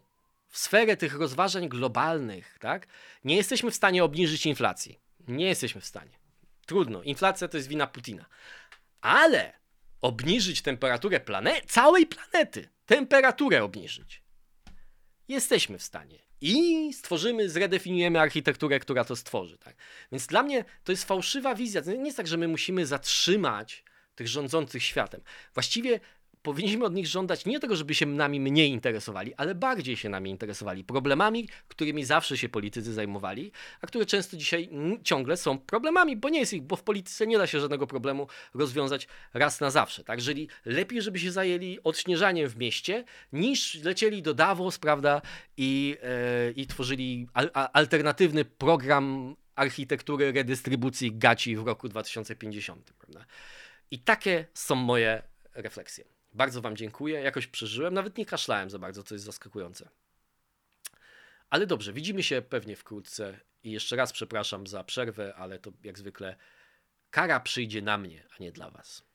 w sferę tych rozważań globalnych, tak? Nie jesteśmy w stanie obniżyć inflacji. Nie jesteśmy w stanie. Trudno. Inflacja to jest wina Putina. Ale obniżyć temperaturę planety, całej planety, temperaturę obniżyć. Jesteśmy w stanie. I stworzymy, zredefiniujemy architekturę, która to stworzy. Tak? Więc dla mnie to jest fałszywa wizja. Nie jest tak, że my musimy zatrzymać tych rządzących światem. Właściwie powinniśmy od nich żądać nie tego, żeby się nami mniej interesowali, ale bardziej się nami interesowali. Problemami, którymi zawsze się politycy zajmowali, a które często dzisiaj ciągle są problemami, bo nie jest ich, bo w polityce nie da się żadnego problemu rozwiązać raz na zawsze. Tak? Jeżeli lepiej, żeby się zajęli odśnieżaniem w mieście, niż lecieli do Davos, prawda, i, yy, i tworzyli al alternatywny program architektury redystrybucji gaci w roku 2050. Prawda? I takie są moje refleksje. Bardzo Wam dziękuję. Jakoś przeżyłem, nawet nie kaszlałem za bardzo, co jest zaskakujące. Ale dobrze, widzimy się pewnie wkrótce i jeszcze raz przepraszam za przerwę, ale to jak zwykle kara przyjdzie na mnie, a nie dla Was.